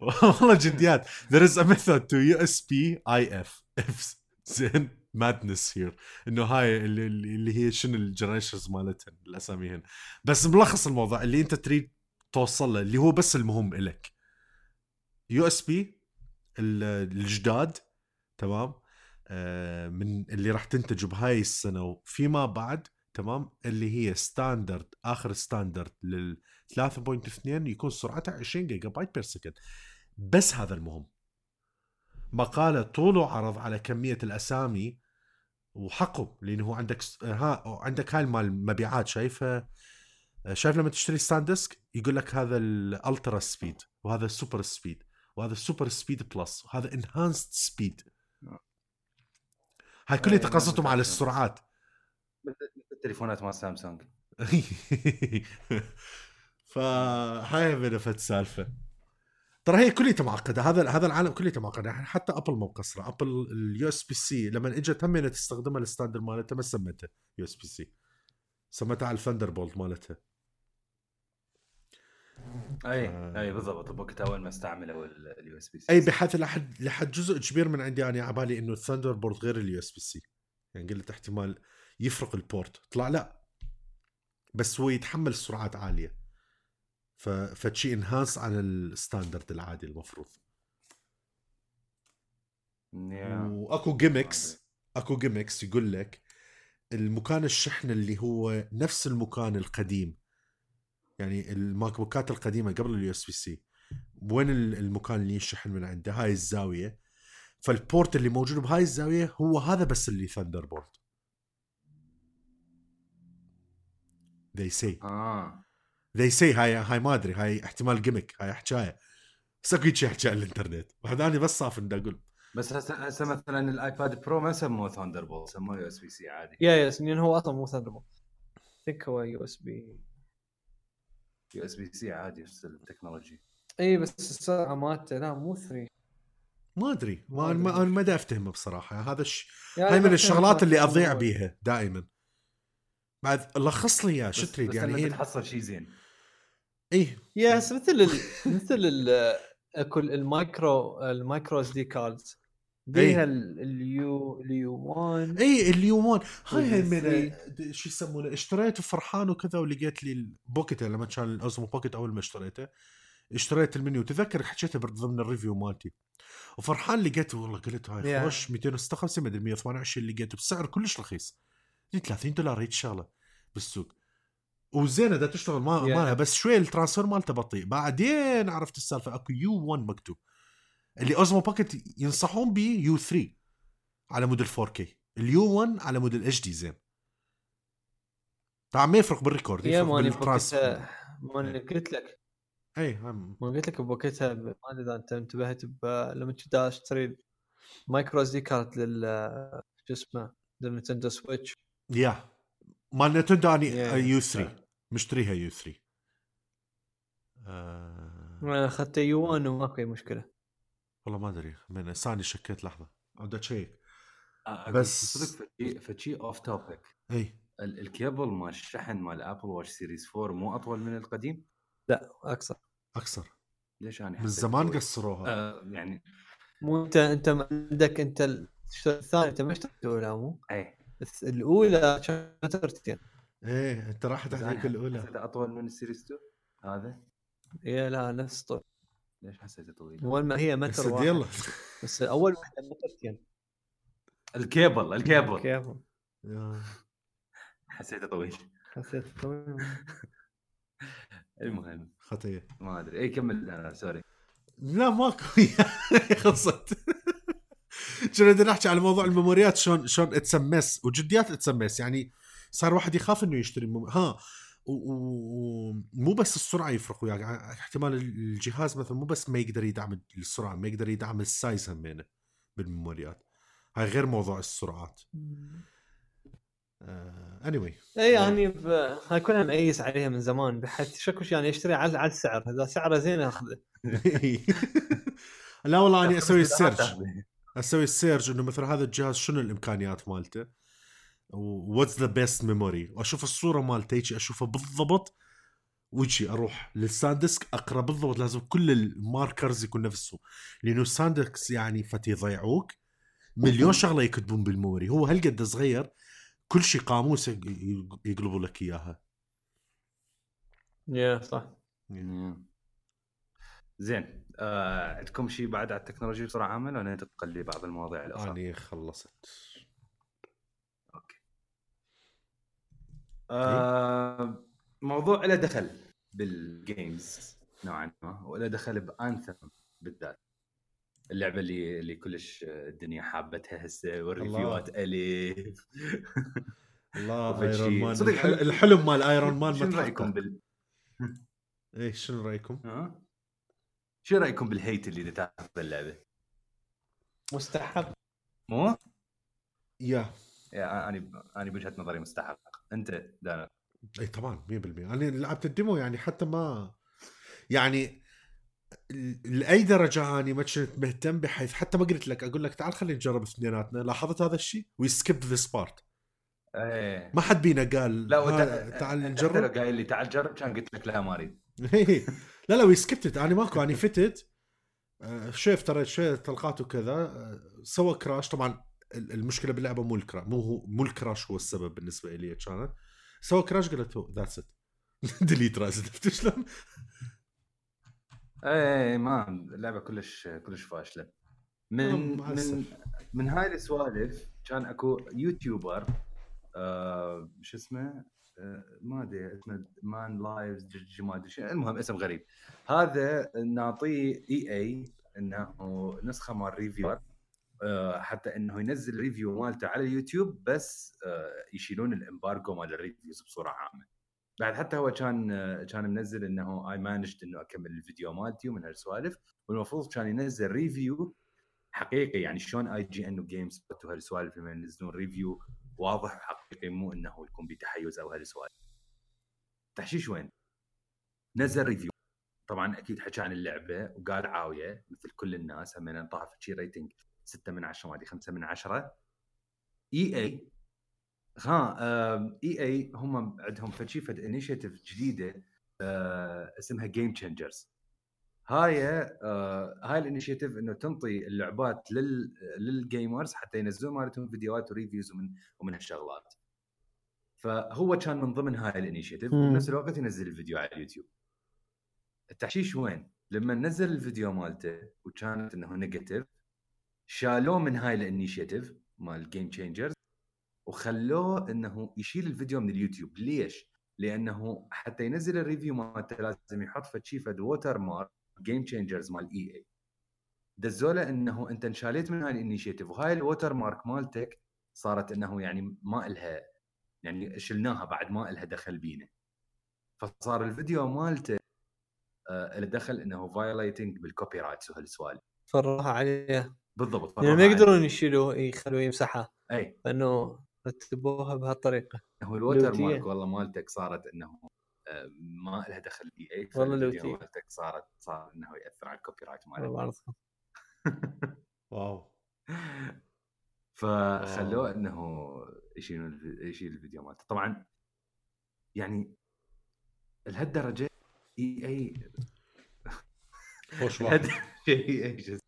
والله جديات. There is a method to USB IF زين. madness here إنه هاي اللي, اللي هي شنو ال generations مالتهن الأساميهن. بس ملخص الموضوع اللي أنت تريد توصل له اللي هو بس المهم إلك. USB الجداد تمام؟ آه من اللي راح تنتجوا بهاي السنة وفيما بعد تمام؟ اللي هي standard آخر standard لل 3.2 يكون سرعتها 20 gigabyte per second بس هذا المهم. مقالة طول وعرض على كمية الأسامي وحقه لأنه هو عندك ها عندك هاي المال المبيعات شايفها؟ شايف لما تشتري SanDisk يقول لك هذا ال ultra speed وهذا ال super speed وهذا ال super speed plus وهذا enhanced speed هاي كلها تقصدهم على السرعات. التليفونات مال سامسونج. فهاي بنفت السالفة. ترى هي كليتها معقدة هذا هذا العالم كليته معقد يعني حتى Apple مو مقصرة Apple ال USB-C لما إجت همينه تستخدمها ال standard مالتها ما سمتها USB-C سمتها على ال Thunderbolt مالتها. أي أي بالضبط بوقت أول ما استعملوا ال USB-C أي بحيث لحد لحد جزء كبير من عندي أنا على بالي إنه ال Thunderbolt غير ال USB-C يعني قلت احتمال يفرق ال port طلع لا بس هو يتحمل سرعات عالية. ف فد شي enhanced على ال standard العادي المفروض. وأكو gimmicks أكو gimmicks يقول لك المكان الشحن اللي هو نفس المكان القديم. يعني ال MacBookات القديمة قبل ال USB-C وين المكان اللي يشحن من عنده؟ هاي الزاوية. فال port اللي موجود بهاي الزاوية هو هذا بس اللي Thunderbolt they say. آه. They say هاي هاي ما أدري هاي احتمال gimmick هاي حكايه بس اكو شيء حكى على الإنترنت. واحد ثاني بس صافن بدي أقول. بس هسه هسه مثلا ال iPad Pro ما سموه Thunderbolt سموه USB-C عادي. yeah yeah لأن هو أصلا مو Thunderbolt think هو USB USB-C عادي نفس ال technology. اي بس السرعه مالته لا مو 3 ما أدري. ما ما أدري ما دا افتهمه بصراحة. هذا الش... هاي من الشغلات اللي أضيع بيها دائما. بعد لخص لي اياه شو بس- تريد بس يعني هي تحصل شيء زين. إيه. yeah هسه مثل ال... مثل ال... اكو ال micro ال micro SD cards. بيها ال- ال U ال U 1 اي ال U one هاي هاي من شو يسمونه اشتريته فرحان وكذا ولقيت لي ال Pocket لما كان ال Osmo Pocket أول ما اشتريته اشتريت المنيو. تذكر حكيته ضمن ال review مالتي. وفرحان لقيته والله قلت هاي. خوش 256 مدري 128 لقيته بسعر كلش رخيص. قلت 30 دولار هيك شغله بالسوق. وزينة دا تشتغل ما Yeah. مالها بس شوي ال transfer مالته بطيء بعدين عرفت السالفة اكو U 1 مكتوب. اللي Osmo Pocket ينصحون به U 3 على مود ال 4K ال U 1 على مود ال HD زين. طبعا ما يفرق بال record يفرق بال transfer بوقتها ماني قلت لك. اي هم- ما قلت لك بوقتها ب- ما أدري إذا أنت انتبهت. لما كنت اشتري micro SD card لل شو اسمه لل Nintendo Switch. yeah مال Nintendo اني. U 3 مشتريها U 3 آه. أنا أخذت U 1 وماكو أي مشكلة. والله ما أدري. من ثاني شكيت لحظة. عود اشيك آه، بس- صدق فشي- off topic إي. الكيبل مال الشحن مال Apple Watch Series 4 مو أطول من القديم؟ لا أقصر. أكثر ليش أنا من زمان؟ قصروها. آه يعني مو انت أنت عندك أنت ال- الثاني أنت ما اشتريت الاولى مو؟ إي. الأولى كانت مترين إيه أنت راحت عليك الأولى. حسيته أطول من ال Series 2 هذا؟ yeah لا نفس طول. ليش حسيته طويل؟ أول ما هي متر واحد. يلا. بس أول واحدة مترتين ال cable ال cable. Yeah. حسيته طويل. حسيت طويل. المهم. خطيه ما أدري. اي كمل. أنا sorry لا ماكو خلصت. كنا بدنا نحكي على موضوع ال memoryات شلون شلون it's a mess وجديات it's a mess يعني صار واحد يخاف إنه يشتري مم... ها ومو بس السرعة يفرق وياك يعني احتمال الجهاز مثلا مو بس ما يقدر يدعم السرعة ما يقدر يدعم ال size همينه بال memoryات. هاي غير موضوع السرعات. anyway اي يعني ب... هاي كلها مقيس عليها من زمان بحيث شكو يعني يشتري على على السعر. إذا سعره زين أخذه. لا والله اني أسوي ال search أسوي ال search إنه مثلا هذا الجهاز شنو الإمكانيات مالته؟ what's the best memory واشوف الصورة مالته هيك اشوفها بالضبط وجي أروح لل SanDisk أقرأ بالضبط لازم كل ال markers يكون نفسه لأنه ال SanDisks يعني فد شي يضيعوك. مليون شغلة يكتبون بال memory هو هالقد صغير كل شيء قاموس يق- يقلبوا لك إياها. yeah صح. زين. آه عندكم شيء بعد على التكنولوجيا بصورة عامة ولا ننتقل لبعض المواضيع الأخرى؟ أني خلصت. آه موضوع له دخل بال games نوعا ما وله دخل ب Anthem بالذات. اللعبة اللي اللي كلش الدنيا حابتها هسه وال review ات الف الله. Iron Man. صدق الحل- الحلم مال ايرون مان شنو رأيكم بال إيش شنو رأيكم؟ شو رأيكم بال hate اللي تاخذ اللعبة؟ مستحق مو؟ yeah. yeah أنا أنا بوجهة نظري مستحق. أنت دانا. إي طبعا 100% أنا لعبت ال demo يعني حتى ما يعني لأي درجة أني ما كنت مهتم بحيث حتى ما قلت لك أقول لك تعال خلينا نجرب اثنيناتنا. لاحظت هذا الشيء؟ we skipped this part إيه. ما حد بينا قال لا تعال انت لو نجرب قايل لي تعال جرب كان قلت لك لا ما أريد. لا لا we skipped it أنا ماكو اني فتت آه، شوي افتريت شوي طلقات وكذا آه، سوى crash طبعا ال- المشكلة باللعبة مو ال crash مو هو مو ال crash هو السبب بالنسبة لي كانت. سوى crash قلت that's it delete رأس. عرفت شلون؟ إيه ما اللعبة كلش كلش فاشلة. من من. من هاي السوالف كان أكو YouTuber آه شو اسمه؟ ما أدري اسمه مان لايفز ما أدري المهم اسم غريب. هذا نعطيه EA إنه نسخة مال reviewer آه حتى إنه ينزل review مالته على اليوتيوب بس آه يشيلون ال embargo مال ال reviews بصورة عامة. بعد حتى هو كان آه، كان منزل إنه اي مانجد إنه أكمل الفيديو مالتي ومن هالسوالف. والمفروض كان ينزل review حقيقي يعني شلون IGN و GameSpot وهالسوالف لما ينزلون review واضح وحقيقي مو إنه يكون بتحيز أو هالسوالف تحشيش وين؟ نزل review طبعا أكيد حكى عن اللعبة وقال عاوية مثل كل الناس هم انطاف شي rating 6 من 10 ما أدري 5 من 10 EA ها EA هم عندهم فشي فد initiative جديدة آه، اسمها Game Changers هاي آه، هاي ال initiative إنه تنطي اللعبات لل لل gamers حتى ينزلون مالتهم فيديوهات و reviews ومن ومن هالشغلات فهو كان من ضمن هاي ال initiative مم. وبنفس الوقت ينزل الفيديو على اليوتيوب التحشيش وين؟ لما نزل الفيديو مالته وكانت إنه negative شالوه من هاي ال initiative مال Game Changers وخلوه إنه يشيل الفيديو من اليوتيوب ليش؟ لأنه حتى ينزل ال review مالته لازم يحط فد شي فد watermark Game Changers مال EA دزوله إنه أنت انشاليت من هاي ال initiative وهاي ال watermark مالتك صارت إنه يعني ما إلها يعني شلناها بعد ما إلها دخل بينا. فصار الفيديو مالته آه له دخل إنه violating بال copyrights وهالسوالف. فرها عليه بالضبط يعني ما يقدرون يشيلوه يخلوه يمسحها. أي. لأنه رتبوها بهالطريقة. هو الوتر. مارك والله مالتك صارت إنه ما لها دخل إي اي والله لوتية. مالتك صارت صار إنه يأثر على الكوبي رايت بعرفها. واو فخلوه. إنه يشيلون يشيل الفيديو مالته طبعا يعني لهالدرجة إي إي خوش واحد اي اي؟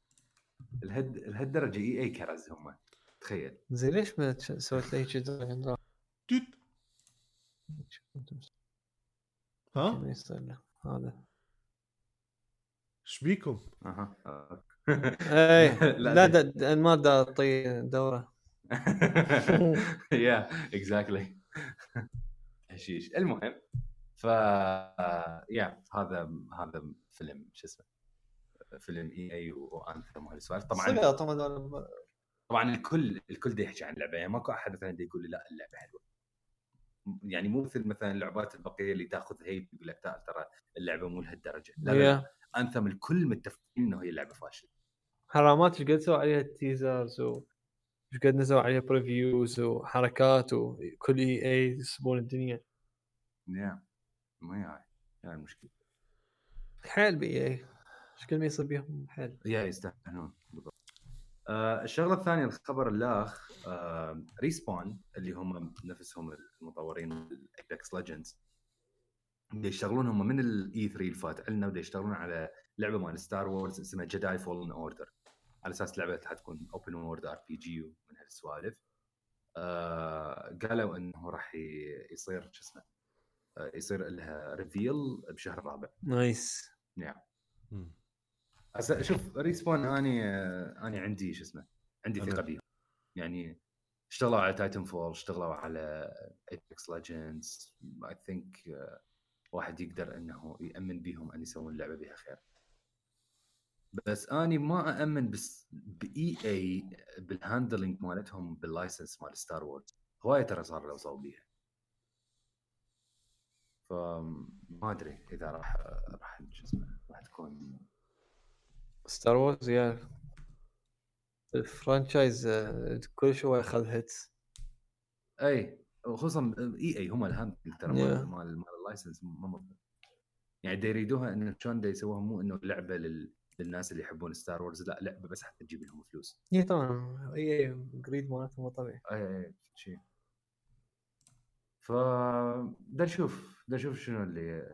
لهد لهالدرجة إي إي كرز هم تخيل زين ليش ما سويت لي عند توت. ها؟ ما يصير له. هذا. إيش بيكم؟ أها. اي لا،. دا- دا- ما دا اعطي دوره. يا اكزاكتلي حشيش المهم ف يا هذا هذا فيلم شو اسمه؟ فيلم EA و Anthem وهالسوالف طبعا طبعا. الكل الكل دا يحكي عن اللعبه يعني ماكو أحد مثلا يقول لي لا اللعبة حلوة. يعني مو مثل مثلا اللعبات البقية اللي تاخذ hate يقول لك ترى اللعبة مو لهالدرجة. لا, Anthem الكل متفقين إنه هي اللعبه فاشلة. حرامات إيش قد سووا عليها teasers و إيش قد نزلوا عليها previews وحركات وكل EA يسبون الدنيا. yeah ما هي هاي. هاي المشكلة. حيل ب EA. إيش قد ما يصير بيهم؟ حيل. yeah يستاهلون. بالضبط. آه الشغلة الثانية الخبر الأخ آه Respawn اللي هم نفسهم المطورين ال Apex Legends يشتغلون هم من ال E3 اللي فات عندنا يشتغلون على لعبة مال Star Wars اسمها Jedi Fallen Order على أساس لعبة حتكون open world RPG ومن هالسوالف. آه قالوا إنه راح يصير شو اسمه آه يصير لها reveal بشهر الرابع nice نعم. هسه شوف Respawn أني أني عندي شو اسمه عندي ثقة بيهم يعني اشتغلوا على Titanfall اشتغلوا على Apex Legends I think واحد يقدر إنه يأمن بيهم أن يسوون لعبة بها خير. بس أني ما أأمن بس ب EA بال handling مالتهم بال license مال ستار وورز هواية ترى صار لو بيها. فما أدري إذا راح راح شو اسمه راح تكون ستار وورز يا ال franchise آه، كل شوي ياخذ hits أي خصوصا إي إي هم ال handling ترى. مال مال ال license ما يعني دا يريدوها إنه شلون دا يسووها مو إنه لعبة لل... للناس اللي يحبون ستار وورز لا لعبة بس حتى تجيب لهم فلوس. اي طبعا. إي جريد مالتهم مو طبيعي. إي إي شيء ف دا نشوف دا نشوف شنو اللي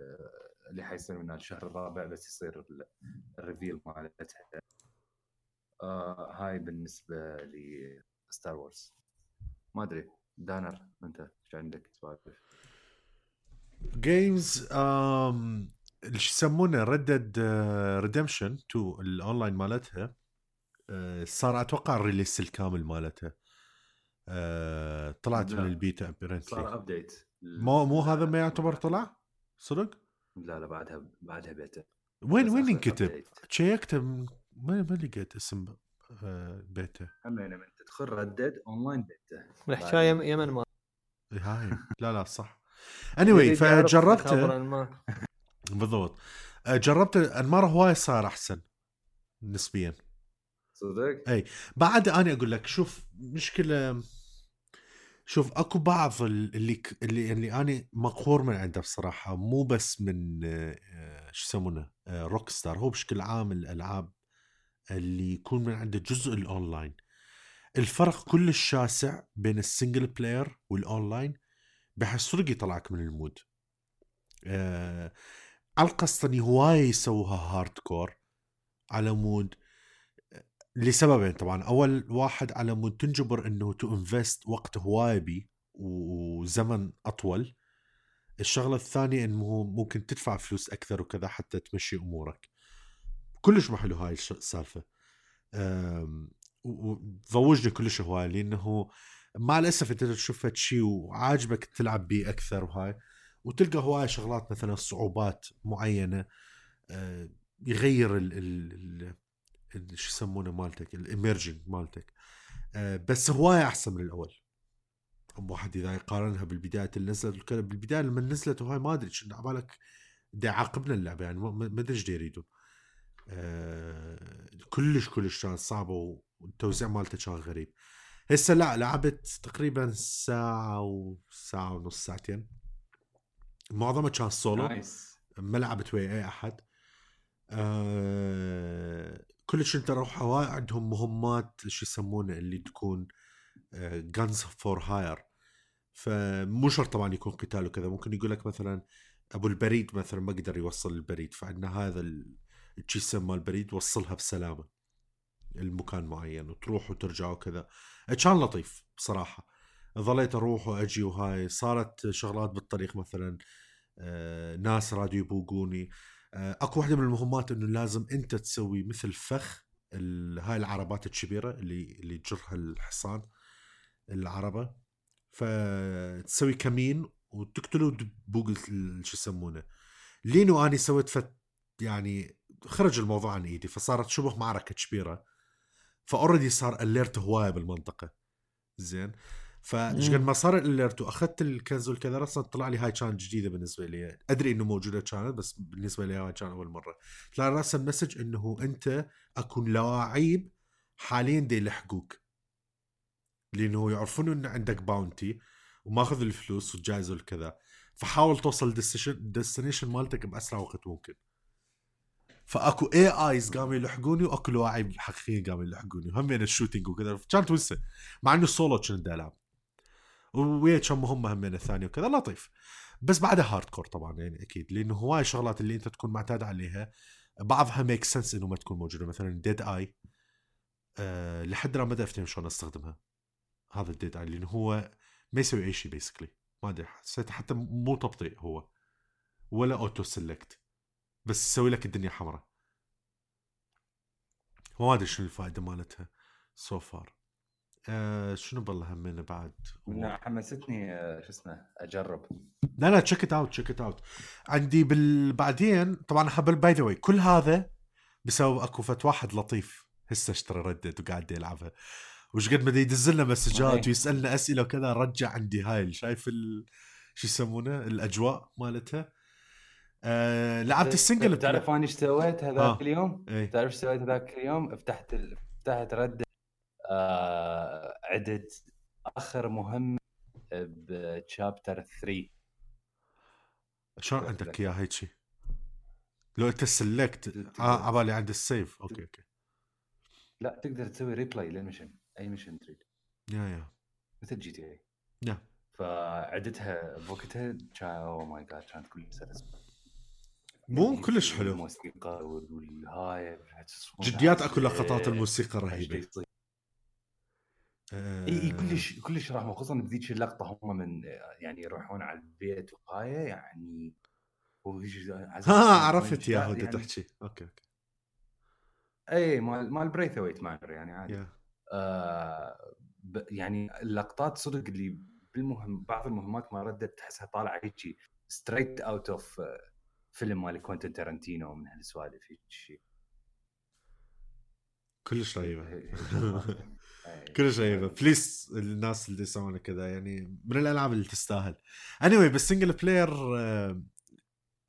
اللي حيصير من الشهر الرابع بس يصير ال- ال reveal مالتها. آه هاي بالنسبة لستار وورز ما أدري. دانر أنت إيش عندك سوالف؟ Games شو يسمونه ردد ريدمشن 2 الاونلاين مالتها آه، صار أتوقع ال release الكامل مالتها. آه، طلعت. من البيتا صار apparently update مو مو هذا ما يعتبر طلع؟ صدق؟ لا لا بعدها بعدها بيته وين وين ينكتب؟ من- ما ما لقيت اسم آه، بيتا همين من تدخل ردد online beta. الحكاية يم- يمن ما. هاي. لا لا صح. اني anyway فجربته بالضبط. آه، جربته انمار هواي صار أحسن نسبيا. صدق؟ بعد أنا أقول لك شوف مشكلة شوف أكو بعض ال- اللي اللي اللي أنا مقهور من عنده بصراحة مو بس من آه، آه، شو يسمونه روك ستار هو بشكل عام الألعاب اللي يكون من عنده جزء الأونلاين. الفرق كلش شاسع بين ال single player وال online بحيث صدق يطلعك من ال mood. آه على القصد أني هواي يسووها hardcore على مود. لسببين طبعا. أول واحد على مود تنجبر إنه to invest وقت هواي بي وزمن أطول. الشغلة الثانية انه ممكن تدفع فلوس أكثر وكذا حتى تمشي أمورك. كلش ما هاي السالفة. وضوجني كلش هواي لأنه مع الأسف أنت تشوف شيء وعاجبك تلعب بيه أكثر وهاي. وتلقى هواي شغلات مثلا صعوبات معينة أه، يغير ال ال- شو يسمونه مالتك ال emerging مالتك. أه، بس هواي أحسن من الأول. واحد إذا يقارنها بالبداية اللي نزلت بالبداية لما نزلت وهاي ما أدري شنو عبالك دا يعاقبنا اللعبة يعني ما أدري إيش يريدون. آه، كلش كلش كانت صعبه والتوزيع مالته كان غريب. هسه لا لعبت تقريبا ساعة وساعه ونص ساعتين. معظمها كان solo nice ما لعبت ويا أي أحد. آه كلش انت روح هواي عندهم مهمات شو يسمونه اللي تكون guns for hire فمو شرط طبعا يكون قتال وكذا ممكن يقول لك مثلا أبو البريد مثلا ما قدر يوصل البريد فعندنا هذا ال- الجسم مال البريد وصلها بسلامة المكان معين وتروح وترجع وكذا. كان لطيف بصراحة. ظليت أروح وأجي وهاي صارت شغلات بالطريق مثلا آه، ناس رادوا يبوقوني أكو واحدة من المهمات إنه لازم أنت تسوي مثل فخ هاي العربات الكبيرة اللي اللي تجرها الحصان العربة. فتسوي كمين وتقتلوا دبوق ال- شو يسمونه. لينو أني سويت فت يعني خرج الموضوع عن إيدي فصارت شبه معركة كبيرة. فأوريدي صار اليرت هواية بالمنطقة. زين. فايش قد ما صار الاليرت واخذت الكنز والكذا أصلا طلع لي هاي كانت جديدة بالنسبة لي. أدري إنه موجوده كانت بس بالنسبة لي هاي كان أول مرة. طلع راسا مسج إنه أنت أكون لواعيب حاليا دي يلحقوك لأنه يعرفون انه عندك bounty وماخذ الفلوس والجائزه والكذا فحاول توصل ال destination مالتك بأسرع وقت ممكن. فأكو AIs قاموا يلحقوني وأكو لواعيب حقيقيين قاموا يلحقوني. وهم ال shooting وكذا. كانت ونسه مع إنه سولو كنت العب ويا كم مهمة همين الثانية وكذا لطيف. بس بعدها hardcore طبعا يعني أكيد لأنه هواي شغلات اللي أنت تكون معتاد عليها بعضها make sense إنه ما تكون موجودة. مثلا dead eye أه لحد الآن ما أفتهم شلون أستخدمها. هذا ال dead eye لأنه هو ما يسوي أي شيء basically ما أدري حسيت حتى مو تبطيء هو ولا auto select بس يسوي لك الدنيا حمراء. ما أدري شنو الفائدة مالتها so so far آه شنو بالله همنا بعد؟ لا حمستني آه، شو اسمه أجرب. لا لا تشيك ات اوت تشيك ات اوت عندي بال بعدين طبعا حبل باي ذا كل هذا بسبب أكو فت واحد لطيف هسه اشترى ردد وقاعد يلعبها. وش قد ما يدز لنا مسجات ويسألنا أسئلة وكذا رجع عندي هاي شايف ال... شو يسمونه؟ الأجواء مالتها. آه لعبت السنجل تعرف أنا إيش سويت هذاك آه. اليوم؟ إيه؟ تعرف إيش سويت هذاك اليوم؟ فتحت ال... فتحت رد آه عدد آخر مهم ب chapter 3 شلون عندك اياه هيك شيء؟ لو انت select آه عبالي عند ال save. أوكي أوكي. لا تقدر تسوي replay لل mission أي mission تريد. yeah yeah. مثل جي تي اي yeah. فعدتها بوقتها oh my god كانت كلها سلس مو يعني كلش حلو. الموسيقى والهاي جديات اكو لقطات الموسيقى رهيبة. إي إي كلش كلش رحمه خصوصا بذيك اللقطة هم من يعني يروحون على البيت وهاي يعني ها عرفت يا هو يعني تحكي. okay okay. إي مال مال breath away manner يعني عادي. yeah. آه يعني اللقطات صدق اللي بالمهم بعض المهمات ما ردت تحسها طالعة هيك straight out of film مال كوينتن تارنتينو من هالسوالف هيك. شيء كلش رهيبة. كلش رهيبه please الناس اللي يسوون كذا يعني من الألعاب اللي تستاهل. anyway, بس single player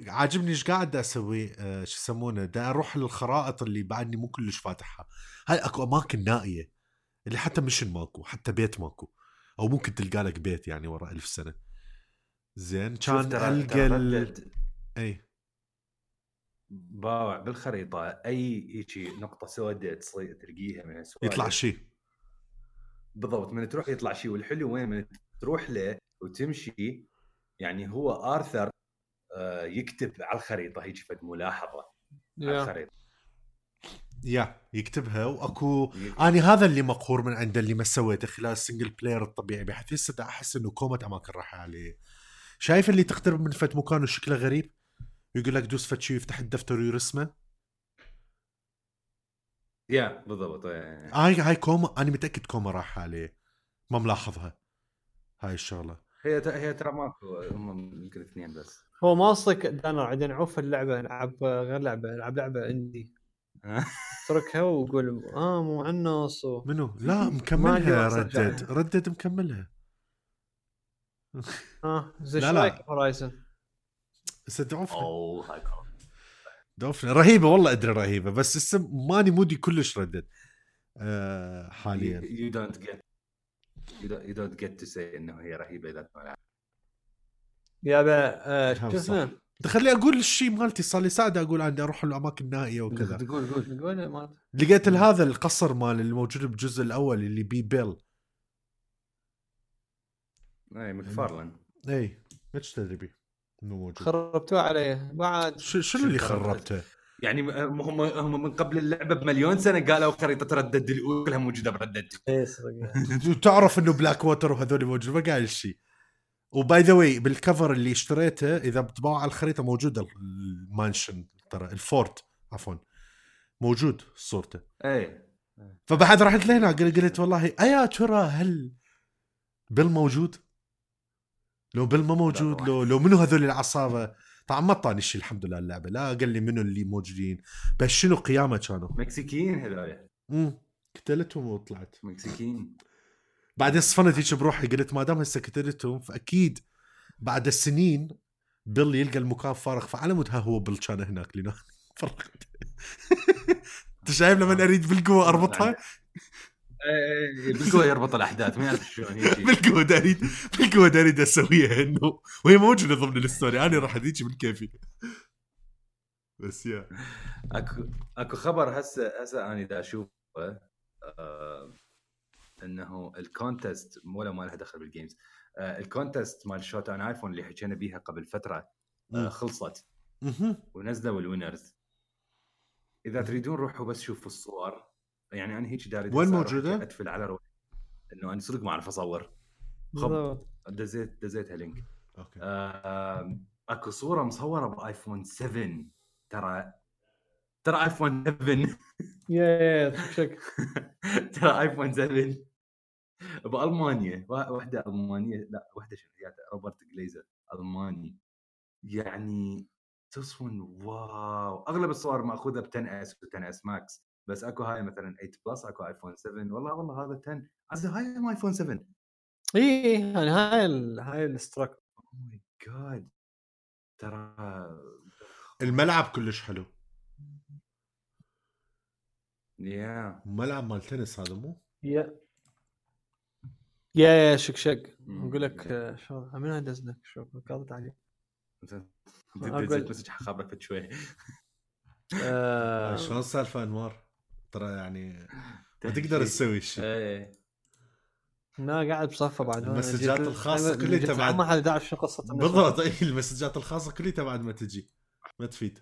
عاجبني إيش قاعد أسوي؟ آه شو يسمونه؟ دا أروح للخرائط اللي بعدني مو كلش فاتحها هاي أكو أماكن نائية اللي حتى mission ماكو حتى بيت ماكو. أو ممكن تلقى لك بيت يعني ورا ألف سنة. زين كان ألقى ال... اي باوع بالخريطة أي هيجي نقطة سوداء تصير تلقيها من السوالف. يطلع شيء بالضبط من تروح يطلع شيء والحلو وين؟ من تروح له وتمشي. يعني هو آرثر آه، يكتب على الخريطة هيك فد ملاحظة yeah. على الخريطة. yeah يكتبها وأكو اني هذا اللي مقهور من عنده اللي ما سويته خلال ال single player الطبيعي. بحيث هسه أحس إنه كومة أماكن راح عليه. شايف اللي تقترب من فد مكان وشكله غريب؟ يقول لك دوس فد شيء يفتح الدفتر ويرسمه. yeah بالضبط. هاي هاي كومة أنا متأكد كومة راح عليه. ما ملاحظها. هاي الشغلة. هي هي ترى ماكو هم يمكن اثنين بس. هو ما قصدك دانر عندنا عوف اللعبة نلعب غير لعبة نلعب لعبة عندي. اتركها وقول آه مو عنص و... منو؟ لا مكملها Red Dead. Red Dead مكملها. آه زين لا لا. Horizon استدعوفها أوه هاي دوفنا رهيبة والله أدري رهيبة بس السم ماني mood ي كلش Red Dead. آه حاليا. you don't get you don't get to see إنه هي رهيبة إذا ما يابا آه شو اسمه؟ خلي أقول الشيء مالتي صار لي ساعة أقول عندي أروح الأماكن النائيه وكذا. تقول قول قول لقيت هذا القصر مال الموجود بالجزء الأول اللي بي بيل. اي مكفارلن اي إيش تدري بيه؟ انه موجود. خربتوه عليه. بعد شنو اللي خربته؟ يعني هم هم من قبل اللعبة بمليون سنة قالوا خريطة Red Dead كلها موجودة ب Red Dead. تعرف إنه بلاك ووتر وهذول موجود ما قال شيء و by the way بال cover اللي اشتريته إذا تباوع على الخريطة موجوده ال mansion ترى ال fort عفوا. موجود صورته. اي فبعد رحت لهناك قلت والله أيا ترى هل بيل موجود؟ لو بيل ما موجود لو لو منو هذول العصابة؟ طبعا ما اعطاني شيء الحمد لله اللعبة لا قال لي منو اللي موجودين. بس شنو قيامة كانوا؟ مكسيكيين هذول. امم قتلتهم وطلعت. مكسيكيين. بعدين صفنت هيك بروحي قلت ما دام هسه قتلتهم فأكيد بعد السنين بيل يلقى المكان فارغ فعلى مود هو بيل كان هناك لنا فرقت. أنت شايف لما أريد بالقوة أربطها؟ إيه، بالقوة يربط الأحداث ما يعرف شلون بالقوة اريد بالقوة أريد أسويها إنه. وهي موجودة ضمن ال story. أنا راح اديك من كيفي. بس yeah. اكو أكو خبر هسه هسه أنا دا أشوفه آه إنه ال contest ولا ما لها دخل بال games آه ال contest مال Shot on iPhone اللي حكينا بيها قبل فترة آه. خلصت. ونزلوا ال winners إذا تريدون روحوا بس شوفوا الصور. يعني أنا هيك داري وين موجودة؟ اتفل على روحي. إنه أنا صدق ما أعرف أصور. خب بالضبط. دزيت دزيتها link. okay. أكو صورة مصورة بآيفون 7 ترى ترى آيفون 7 يا يا شك. ترى آيفون 7 بألمانيا. وا- واحدة ألمانية. لا واحدة شركات روبرت جليزر ألماني. يعني تصفن wow. أغلب الصور مأخوذة ب 10 S و 10 S Max بس أكو هاي مثلا 8 Plus أكو ايفون 7 والله والله هذا 10 عزيز هاي مو ايفون 7 إي يعني هاي ال... هاي الاستراك oh my God ترى الملعب كلش حلو. yeah ملعب مال تنس هذا مو؟ يا يا يا شك شك. مم. أقول لك آه، شو من هاي دزنك شو قاضت عليه دزيت مسج خابرك فد شوي. آه، شلون السالفة أنوار؟ ترى يعني ما تقدر تسوي شيء إيه. لا قاعد بصفه بعد. أنا المسجات أنا كلها تبعت- ما حد يعرف شنو قصة. بالضبط. اي المسجات الخاصة كلها بعد ما تجي. ما تفيد.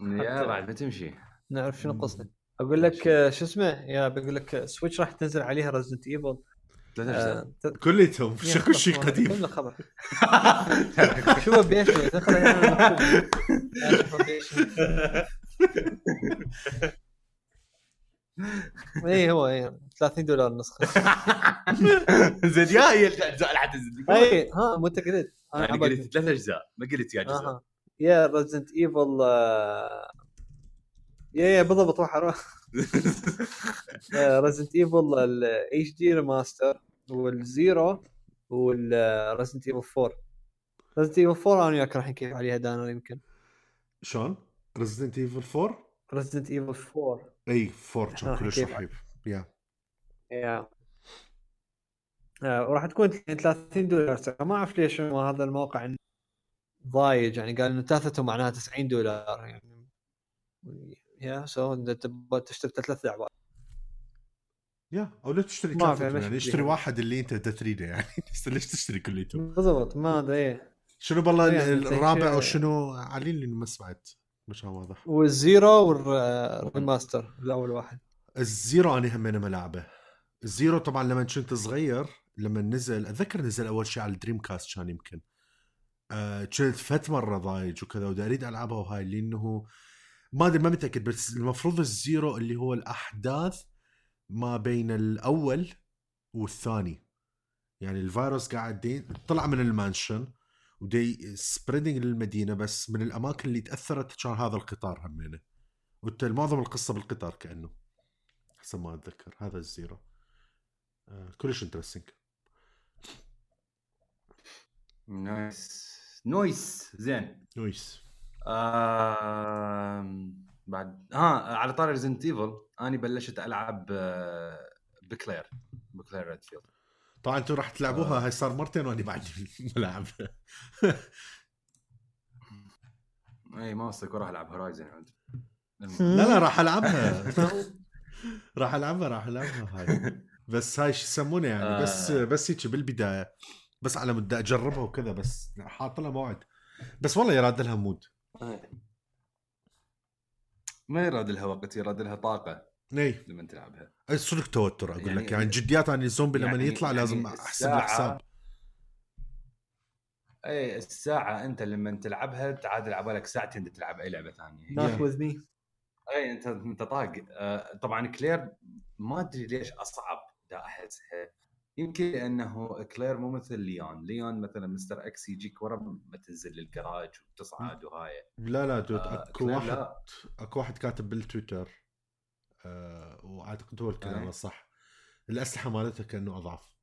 يا بعد ما تمشي. نعرف شنو. قصده أقول لك آه، شو اسمه؟ يا بقول لك آه، Switch راح تنزل عليها Resident Evil ثلاث أجزاء. كليتهم. شو كل شيء قديم. كله خبر. شو بيش تدخل أنا مكتوب. أشوف بيش. اي إيه، هو اي 30 دولار نسخه زين يا هي الأجزاء اللي حتنزل. اي ها مو أنت قلت. أنا يعني. قلت ثلاث أجزاء ما قلت يا جزء. yeah Resident Evil yeah yeah بالضبط روح روح Resident Evil ال HD remaster وال Zero وال Resident Evil 4 Resident Evil 4 أنا وياك راح نكيف عليها دانا يمكن. شلون؟ Resident Evil 4 Resident Evil 4 أي 4 إحنا كان راح كلش. رهيب. yeah yeah آه، وراح تكون 30 دولار. ما أعرف ليش هذا الموقع ضايج يعني قال إنه ثلاثته معناها 90 دولار. يعني yeah so انت تبغى تشتري ثلاث لعبات yeah أو لا تشتري مشكلة. يعني اشتري واحد اللي أنت تريده يعني. ليش تشتري كليته؟ بالضبط ما أدري. شنو بالله الرابع أو شنو علي لي ما سمعت. مش واضح. وال Zero وال remaster الأول واحد. ال Zero أنا همينه ملاعبه ال Zero طبعا لما كنت صغير لما نزل أتذكر نزل أول شيء على ال Dreamcast كان يمكن. آه كنت فت مرة ضايج وكذا ودي أريد ألعبها وهاي لأنه ما أدري ما متأكد بس المفروض ال Zero اللي هو الأحداث ما بين الأول والثاني. يعني الفيروس قاعدين طلع من ال mansion. ودي spreading للمدينة بس من الأماكن اللي تأثرت كان هذا القطار همينة. وانت معظم القصة بالقطار كأنه. حسب ما أتذكر. هذا ال Zero. آه كلش interesting nice noice زين. noice آم، بعد. ها على طاري Resident Evil أنا بلشت ألعب آه، ب Claire. ب Claire Redfield طبعا أنتم راح تلعبوها هاي صار مرتين وأنا بعد الملعب إي ما وصلك وراح ألعب Horizon عند لا لا راح ألعبها. راح ألعبها راح ألعبها هاي. بس هاي شو يسمونه يعني بس آه. بس هيك بالبداية بس على مود أجربها وكذا بس حاط لها موعد. بس والله يراد لها mood. ما يراد لها وقت يراد لها طاقة. اي لما تلعبها. صدق توتر أقول يعني- لك. يعني جديات يعني الزومبي لما يعني- يطلع يعني لازم أحسب الساعة- الحساب اي الساعة أنت لما تلعبها تعادل على بالك ساعتين تلعب أي لعبة ثانية. not with me اي أنت أنت طاق. آه، طبعا كلير ما أدري ليش أصعب دا أحسها. يمكن لأنه كلير مو مثل Leon. Leon مثلا Mr. X يجيك ورا ما تنزل للجراج وتصعد وهاي. لا لا dude آه، أكو واحد. أكو واحد كاتب بالتويتر. واعتقد هو الكلام أي. الصح. الأسلحة مالتها كأنه اضعف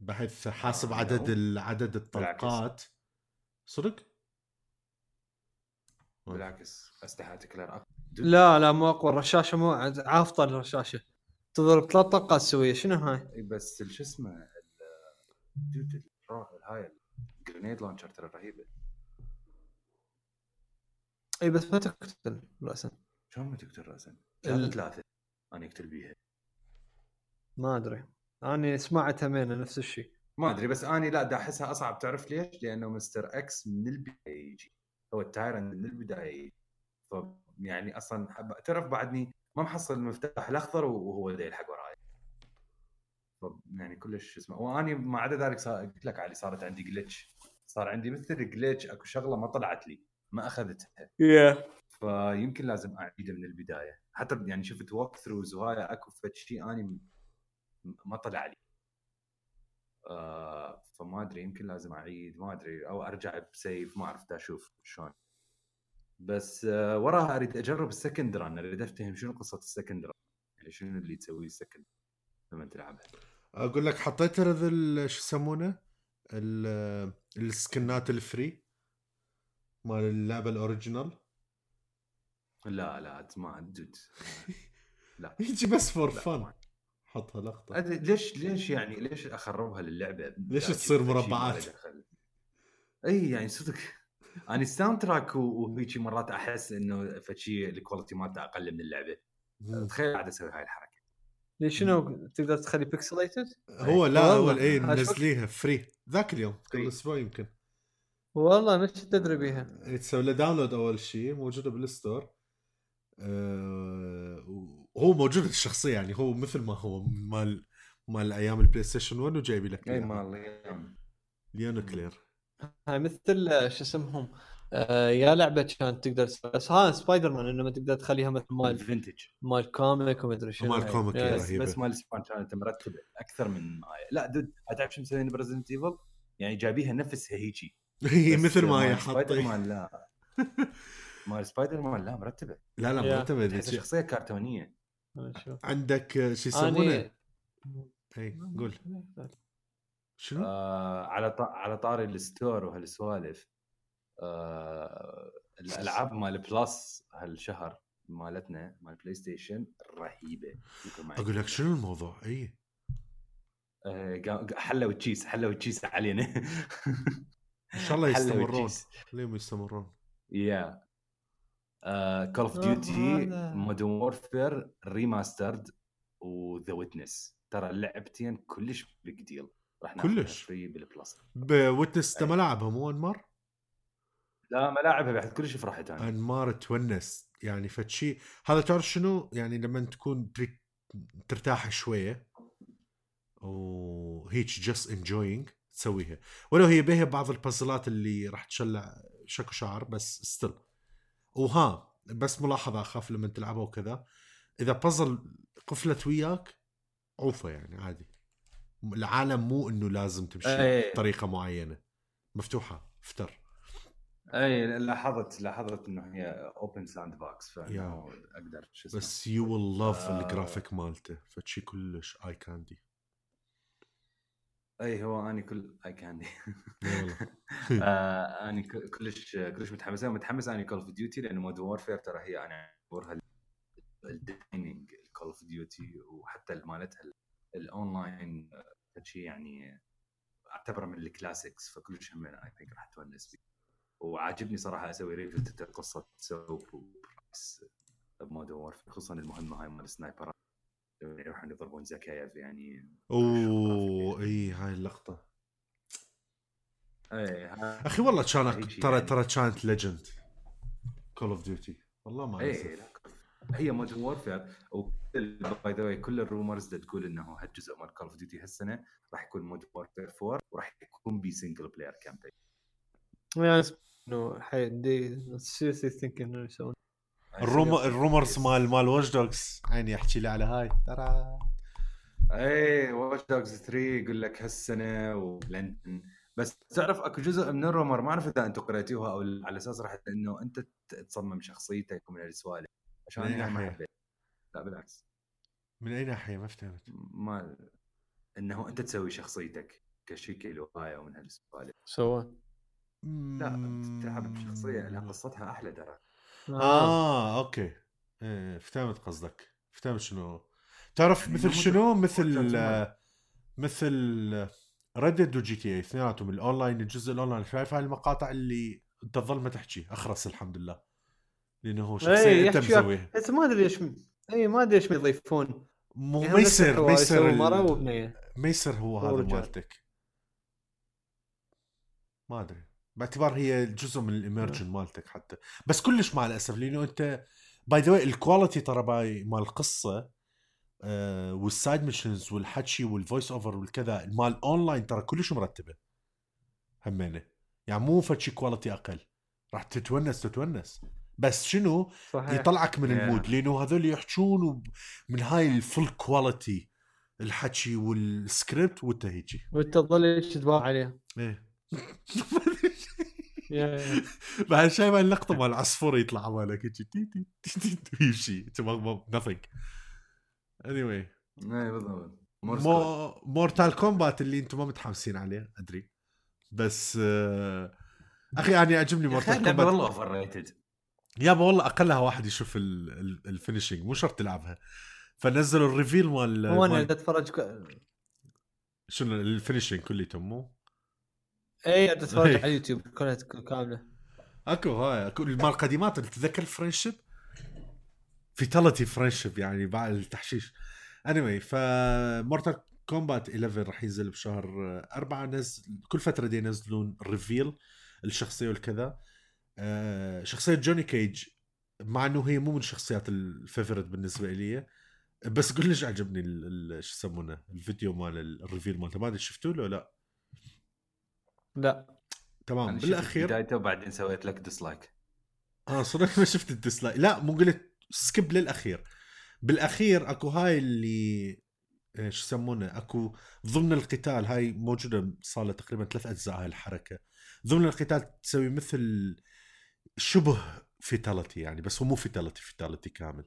بحيث حاسب آه، عدد عدد الطلقات. صدق؟ بالعكس أسلحة كلير أقوى. لا لا مو أقوى. الرشاشة مو عافطه الرشاشة. تضرب ثلاث طلقات سويه شنو هاي؟ بس شو اسمه هاي ال grenade launcher ترى رهيبة. إي بس ما تقتل راسا. شلون ما تقتل راسا؟ ال- ثلاثة ثلاثة أنا أقتل بيها. ما أدري. أنا سمعتها منه نفس الشيء. ما أدري بس اني لا دا أحسها أصعب. تعرف ليش؟ لأنه Mr. X من البداية يجي. هو ال Tyrant من البداية يجي. ف يعني أصلا حب... تعرف بعدني ما محصل المفتاح الأخضر وهو دا يلحق وراي ف يعني كلش شو اسمه. واني ما عدا ذلك صار قلت لك علي صارت عندي glitch صار عندي مثل glitch أكو شغلة ما طلعت لي. ما أخذتها. يا فيمكن لازم أعيده من البداية. حتى يعني شفت walkthroughs وهاي أكو فد شيء أني ما طلع لي. آه فما أدري يمكن لازم أعيد ما أدري أو أرجع ب save ما عرفت أشوف شلون. بس آه وراها أريد أجرب ال second run أريد أفتهم شنو قصة ال second run يعني شنو اللي تسويه ال second لما تلعبها. أقول لك حطيت هذا شو يسمونه؟ ال- ال skin ات ال free مال اللعبة ال original لا لا ما dude لا. يجي بس for لا، fun حطها لقطة. ليش ليش يعني ليش أخربها للعبة؟ ليش أجيب تصير مربعات؟ إي يعني صدق. أنا ال soundtrack وهيجي مرات أحس إنه فشي ال quality مالته أقل من اللعبة. تخيل قاعد أسوي هاي الحركة. ليش شنو تقدر تخلي pixelated؟ هو لا اول إي. منزليها free ذاك اليوم قبل. أسبوع يمكن. والله مش تدري بيها. تسوي له download أول شيء موجودة بال store أه وهو موجود الشخصية يعني هو مثل ما هو مال مال أيام ال PlayStation 1 وجايبي لك أي. مال Leon و Claire هاي مثل آه، شو اسمهم آه يا لعبة كانت تقدر بس ها سبايدر مان إنه ما تقدر تخليها مثل مال ال vintage مال comic وما أدري شنو مال. comic، yeah- yeah بس. بس مال سبان كانت مرتبه أكثر من آية. لا dude تعرف شو مسويين ب Resident Evil؟ يعني جايبيها نفسها هيجي هي مثل ما هي مان لا مال سبايدر مان لا مرتبة. لا لا. مرتبة تحس. شخصية كرتونية. عندك شو يسمونه؟ اي قول. شنو؟ آه على ط... على طاري ال store وهالسوالف. آه الألعاب مال Plus هالشهر مالتنا مال PlayStation رهيبه. أقول لك شنو الموضوع؟ إي. آه حلوا الچيس حلوا الچيس علينا. إن شاء الله يستمرون. ليه يستمرون. yeah. Call of Duty. Modern Warfare Remastered و The Witness ترى اللعبتين كلش big deal راح ناخذها كلش. free بال Plus ب Witness أنت ما لعبها مو انمار؟ لا ملاعبها بعد كلش فرحت أنا. انمار تونس يعني فد شيء هذا تعرف شنو؟ يعني لما تكون ترتاح شوية وهيك just enjoying تسويها. ولو هي بيها بعض ال puzzles اللي راح تشلع شكو شعر بس still وها بس ملاحظه أخاف لما تلعبها وكذا إذا بازل قفلت وياك عوفة يعني عادي العالم مو إنه لازم تمشي إيه. بطريقة معينة مفتوحة after اي لاحظت لاحظت إنه هي اوبن ساند بوكس يا. فانه أقدر شو اسمه بس يو ويل لاف. الجرافيك مالته فشي كلش اي كاندي أي هو اني كل أي كاندي. آه اني كلش كلش متحمس. متحمس اني كول اوف ديوتي لأنه مود وورفير ترى هي أنا أعتبرها الديزايننج كول اوف ديوتي وحتى مالتها ال- الاونلاين شيء يعني أعتبره من الكلاسيكس فكلش هم اي ثينك راح تونس فيه. وعاجبني صراحة أسوي ريفيو قصه سوب وبرايس بمود وورفير خصوصا المهمة هاي مال السنايبر يروحون يضربون زكايف يعني. أوه اي هاي اللقطة. اي ها- أخي والله هيجي ترى يعني. ترى كانت ليجند كول اوف ديوتي والله ما اي نسيت. لا هي مودرن وورفير باي ذا كل ال rumors تقول إنه هالجزء مال كول اوف ديوتي هالسنة راح يكون Modern Warfare 4 وراح يكون بي single player campaign يعني إنه حي do you seriously think إنه يسوون ال rum ال rumors مال مال Watch Dogs عيني احكي لي على هاي. ترى. اي Watch Dogs 3 يقول لك هالسنة ولندن. بس تعرف أكو جزء من ال rumor ما أعرف إذا أنتم قريتوها أو على أساس راح إنه أنت تصمم شخصيتك ومن هالسوالف عشان أنا ما؟ حبيت. لا بالعكس. من أي ناحية؟ ما فهمت. ما إنه أنت تسوي شخصيتك كشيكل وهاي ومن هالسوالف سوون لا تلعب بشخصية لها قصتها أحلى ترى. آه. Okay. إيه فهمت قصدك. فهمت شنو. تعرف يعني مثل شنو؟ مثل آه، مثل Red و GTA اثنيناتهم الأونلاين الجزء الأونلاين. شايف هاي المقاطع اللي أنت تظل ما تحكي. أخرس الحمد لله. لأنه هو شخصية اي أنت مسويها. بس ما أدري ليش اي ما أدري إيش بيضيفون مو يعني ما يصير ما يصير ما يصير هو هذا. مالتك. ما أدري. باعتبار هي جزء من ال immersion مالتك حتى. بس كلش مع الأسف لأنه أنت باي ذا ال quality ترى باي مال القصة آه وال side missions والحكي وال voice over والكذا مال اونلاين ترى كلش مرتبة. همينة. يعني مو فشي quality أقل. راح تتونس تتونس. بس شنو؟ صحيح. يطلعك من Yeah. ال mood لأنه هذول يحجون من هاي ال full quality الحكي والسكريبت وانت هيجي. وانت تظل تدور عليه إيه. بعد شايف هاي اللقطه مال العصفور يطلع مالك يمشي. nothing. Anyway. اي بالضبط. مو Mortal Kombat اللي أنتم ما متحمسين عليه أدري. بس آه، أخي أنا يعجبني Mortal اللعبة والله Kombat overrated يابا والله أقلها واحد يشوف ال finishing مو شرط تلعبها. فنزلوا ال reveal مال هو أنا أتفرج. شنو ال finishing كليتهم مو؟ اي اتفرج إيه. على اليوتيوب كلها كاملة. أكو هاي أكو مال القديمات تتذكر ال friendship fatality friendship يعني بعد التحشيش. اني anyway ف Mortal Kombat 11 راح ينزل بشهر أربعة نزل كل فترة دي ينزلون reveal الشخصية والكذا. آه، شخصية جوني كيج مع إنه هي مو من الشخصيات ال favorite بالنسبة لي بس كلش عجبني شو يسمونه الفيديو مال ال- ال reveal مالته. ما أدري شفتوه له لا؟ لا. تمام أنا شفت بالأخير بدايته وبعدين سويت لك dislike آه صدق ما شفت ال dislike لا مو قلت skip للأخير. بالأخير أكو هاي اللي آه، شو يسمونه أكو ضمن القتال هاي موجودة صار لها تقريبا ثلاث أجزاء هاي الحركة. ضمن القتال تسوي مثل شبه fatality يعني بس هو مو fatality fatality كامل.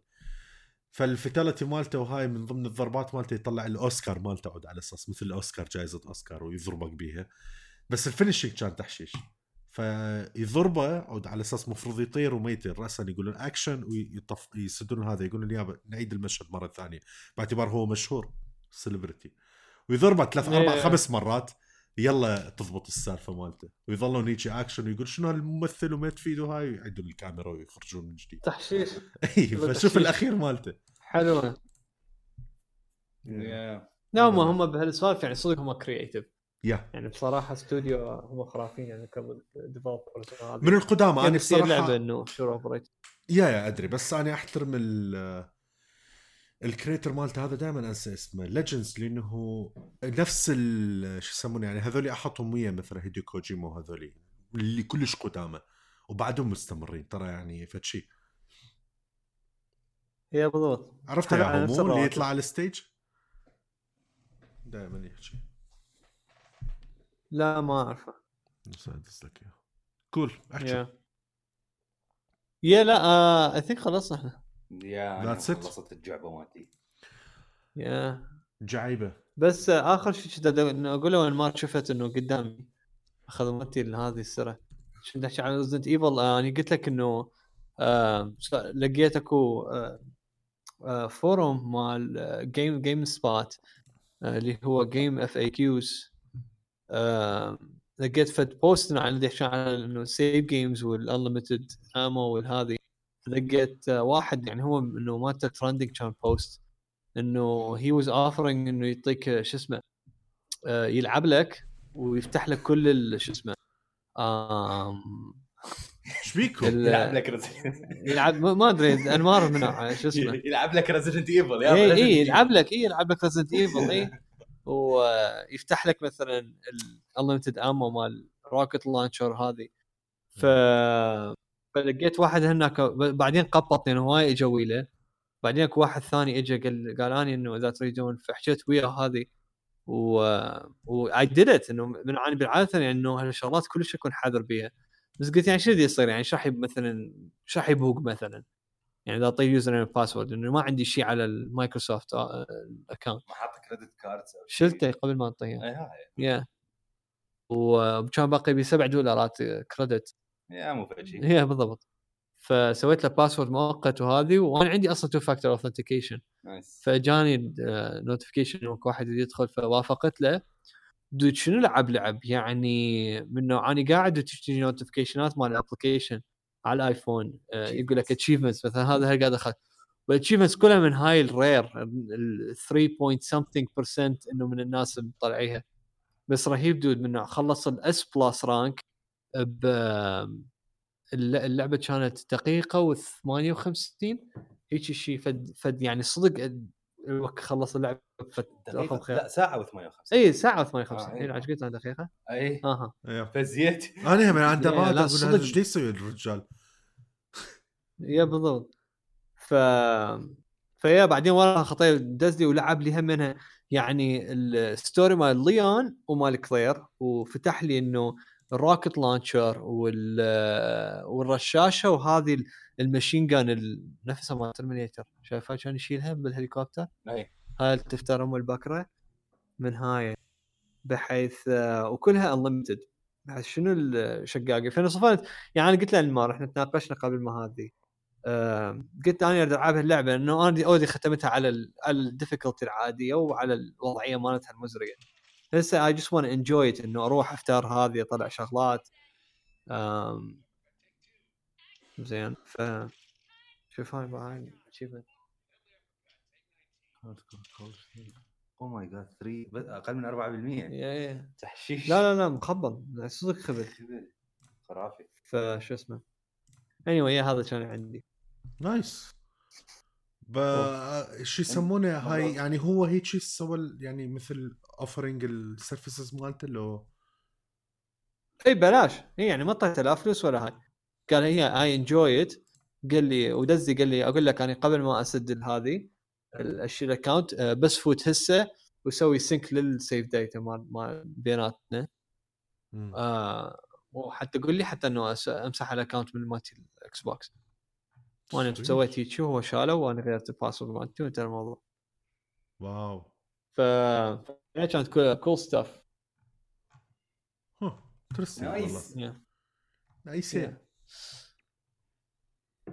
فال fatality مالته وهاي من ضمن الضربات مالته يطلع الأوسكار مالته عود على أساس مثل الأوسكار جائزة أوسكار ويضربك بيها. بس ال finishing كان تحشيش فيضربه على أساس مفروض يطير وما يطير راسا يقولون اكشن ويطف يسدون هذا يقولون يابا نعيد المشهد مرة ثانية. باعتبار هو مشهور celebrity ويضربه ثلاث أربع. خمس مرات. يلا تضبط السالفة مالته. ويظلون يجي اكشن ويقول شنو هالممثل وما تفيده هاي ويعيدون الكاميرا ويخرجون من جديد. تحشيش اي فشوف. الأخير مالته. حلوة. يا لا هم هم بهالسوالف يعني صدق هم creative يا. يعني بصراحة استوديو هم خرافيين يعني كديفلوبرز من القدامى أنا تصير لعبة بصراحه إنه شو اوبريت يا يا أدري بس أنا أحترم ال الكريتر مالته هذا دائما أنسى اسمه ليجندز لأنه نفس ال- شو يسمونه يعني هذول أحطهم ويا مثل هيديو كوجيما وهذول اللي كلش قدامى وبعدهم مستمرين ترى يعني فد شيء يا بالضبط. عرفت يا اللي. يطلع على ال stage دائما يحكي. لا ما أعرفه. لك اياه cool احكي yeah yeah لا I think خلصنا إحنا. yeah That's it. خلصت الجعبة مالتي. yeah جعيبة. بس آه، آخر شيء كنت أقوله وين ما شفت إنه قدامي. خدمتي هذه السنة كنت احكي عن Resident Evil أنا قلت لك إنه آه لقيت أكو آه آه forum مال game GameSpot اللي هو GameFAQs لقيت فد post عن عن إنه save games وال unlimited ammo والهذه لقيت واحد يعني هو إنه مالته trending كان post إنه he was offering إنه يعطيك شو اسمه آه، يلعب لك ويفتح لك كل شو اسمه إيش بيكم؟ ال- يلعب لك يلعب ما أدري انمار من نوعه، شو اسمه. يلعب لك Resident Evil اي اي يلعب لك اي يلعب لك Resident Evil اي ويفتح لك مثلا ال unlimited ammo مال rocket launcher هذه. ف فلقيت واحد هناك بعدين قبط لأنه هواي اجوا له. بعدين أكو واحد ثاني اجى قال قال اني إنه إذا تريدون فحكيت وياه هذه. و why did إنه من عاني بالعاده يعني انه هالشغلات كلش أكون حذر بيها. بس قلت يعني شو اللي يصير؟ يعني إيش راح مثلا إيش راح يبوق مثلا؟ يعني إذا اعطيه username password انه ما عندي شيء على المايكروسوفت آه، ال account ما حاط credit cards شيء. شلته قبل ما اعطيه اي هاي. yeah وكان باقي بي 7 دولارات credit yeah مو فشي هي بالضبط. فسويت له password مؤقت وهذه وأنا عندي أصلا two factor authentication nice فجاني notification انه واحد يدخل فوافقت له. dude شنو لعب لعب؟ يعني من نوع أنا قاعد وتجي notification ات مال ال application على الآيفون آه، يقول لك achievements مثلا هذا هل قاعد اخذ وال achievements كلها من هاي ال rare ال 3 point something percent إنه من الناس مطلعيها. بس رهيب dude منه خلص ال S plus rank ب اللعبة كانت دقيقة و58 هيك شيء فد فد يعني صدق الوقت خلص اللعبة. رقم دقيقة خير لا ساعة و58. اي ساعة و58. آه، الحين إيه. إيش قلت أنا دقيقة؟ اي أها. أيوه فزيت. أنا هم عند لا، أقول إيش يسوي الرجال yeah بالضبط. ف ف yeah بعدين وراها خطير دز لي ولعب لي هم منها. يعني ال story مال ليون ومال كلير وفتح لي إنه ال rocket launcher وال والرشاشة وهذه ال machine gun نفسها مال ترمينيتر شايفها؟ كان يشيلها بالهليكوبتر؟ اي اللي تفتر ام البكرة؟ من هاي بحيث آه، وكلها unlimited شنو الشقاقه فانا صفنت يعني أنا قلت له انمار إحنا تناقشنا قبل ما هذه. قلت أنا أريد ألعب اللعبه انه أنا already ختمتها على على ال difficulty العادية وعلى الوضعية مالتها المزرية. هسه I just wanna enjoy إنه أروح أفتر هذه أطلع شغلات. زين ف شوف هاي achievement. oh my god 3 أقل من 4% yeah- yeah. تحشيش. لا لا لا مخبل صدق خبل خرافي. فشو اسمه. Anyway yeah هذا كان عندي. nice ب شو يسمونه؟ هاي. يعني هو هيك شيء سوى ال- يعني مثل offering ال services مالته لو. إي بلاش. إي يعني ما طلعت لا فلوس ولا هاي. قال هي I enjoy it قال لي ودزي قال لي أقول لك أنا قبل ما اسجل هذه الشيء ال account آه، بس فوت هسه وسوي sync لل save data مال مال بياناتنا. آه وحتى قول لي حتى إنه أس- أمسح ال account من مالتي ال Xbox وأنا. سويت هيك شو هو شاله وأنا غيرت ال password مالتي وانتهى الموضوع. wow. ف فهي كانت cool stuff interesting والله. nice nice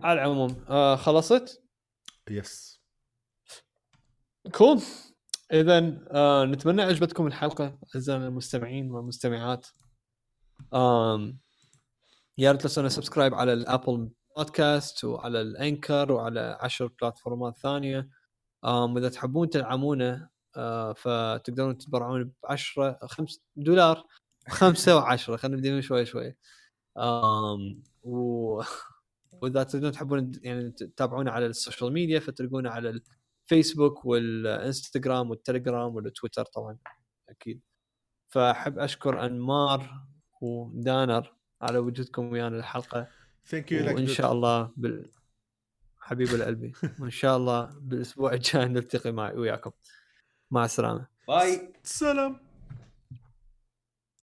على العموم آه خلصت؟ yes cool اذا آه نتمنى عجبتكم الحلقة. أعزائنا المستمعين والمستمعات آم يا ريت تسوون subscribe على ال Apple Podcast وعلى ال Anchor وعلى عشر platform ات ثانية. آم وإذا تحبون تدعمونا آه فتقدرون تتبرعون ب 10 5 دولار. خمسة وعشرة خلينا نبدأ من شوي شوي. آم و... وإذا تحبون يعني تتابعونا على ال social media فتلقونا على الفيسبوك والإنستغرام والتليجرام والتويتر طبعا أكيد. فأحب أشكر أنمار ودانر على وجودكم ويانا الحلقة thank you وإن شاء الله بال... حبيب القلبي. وإن شاء الله بالأسبوع الجاي نلتقي معي وياكم. مع السلامة. باي. سلام.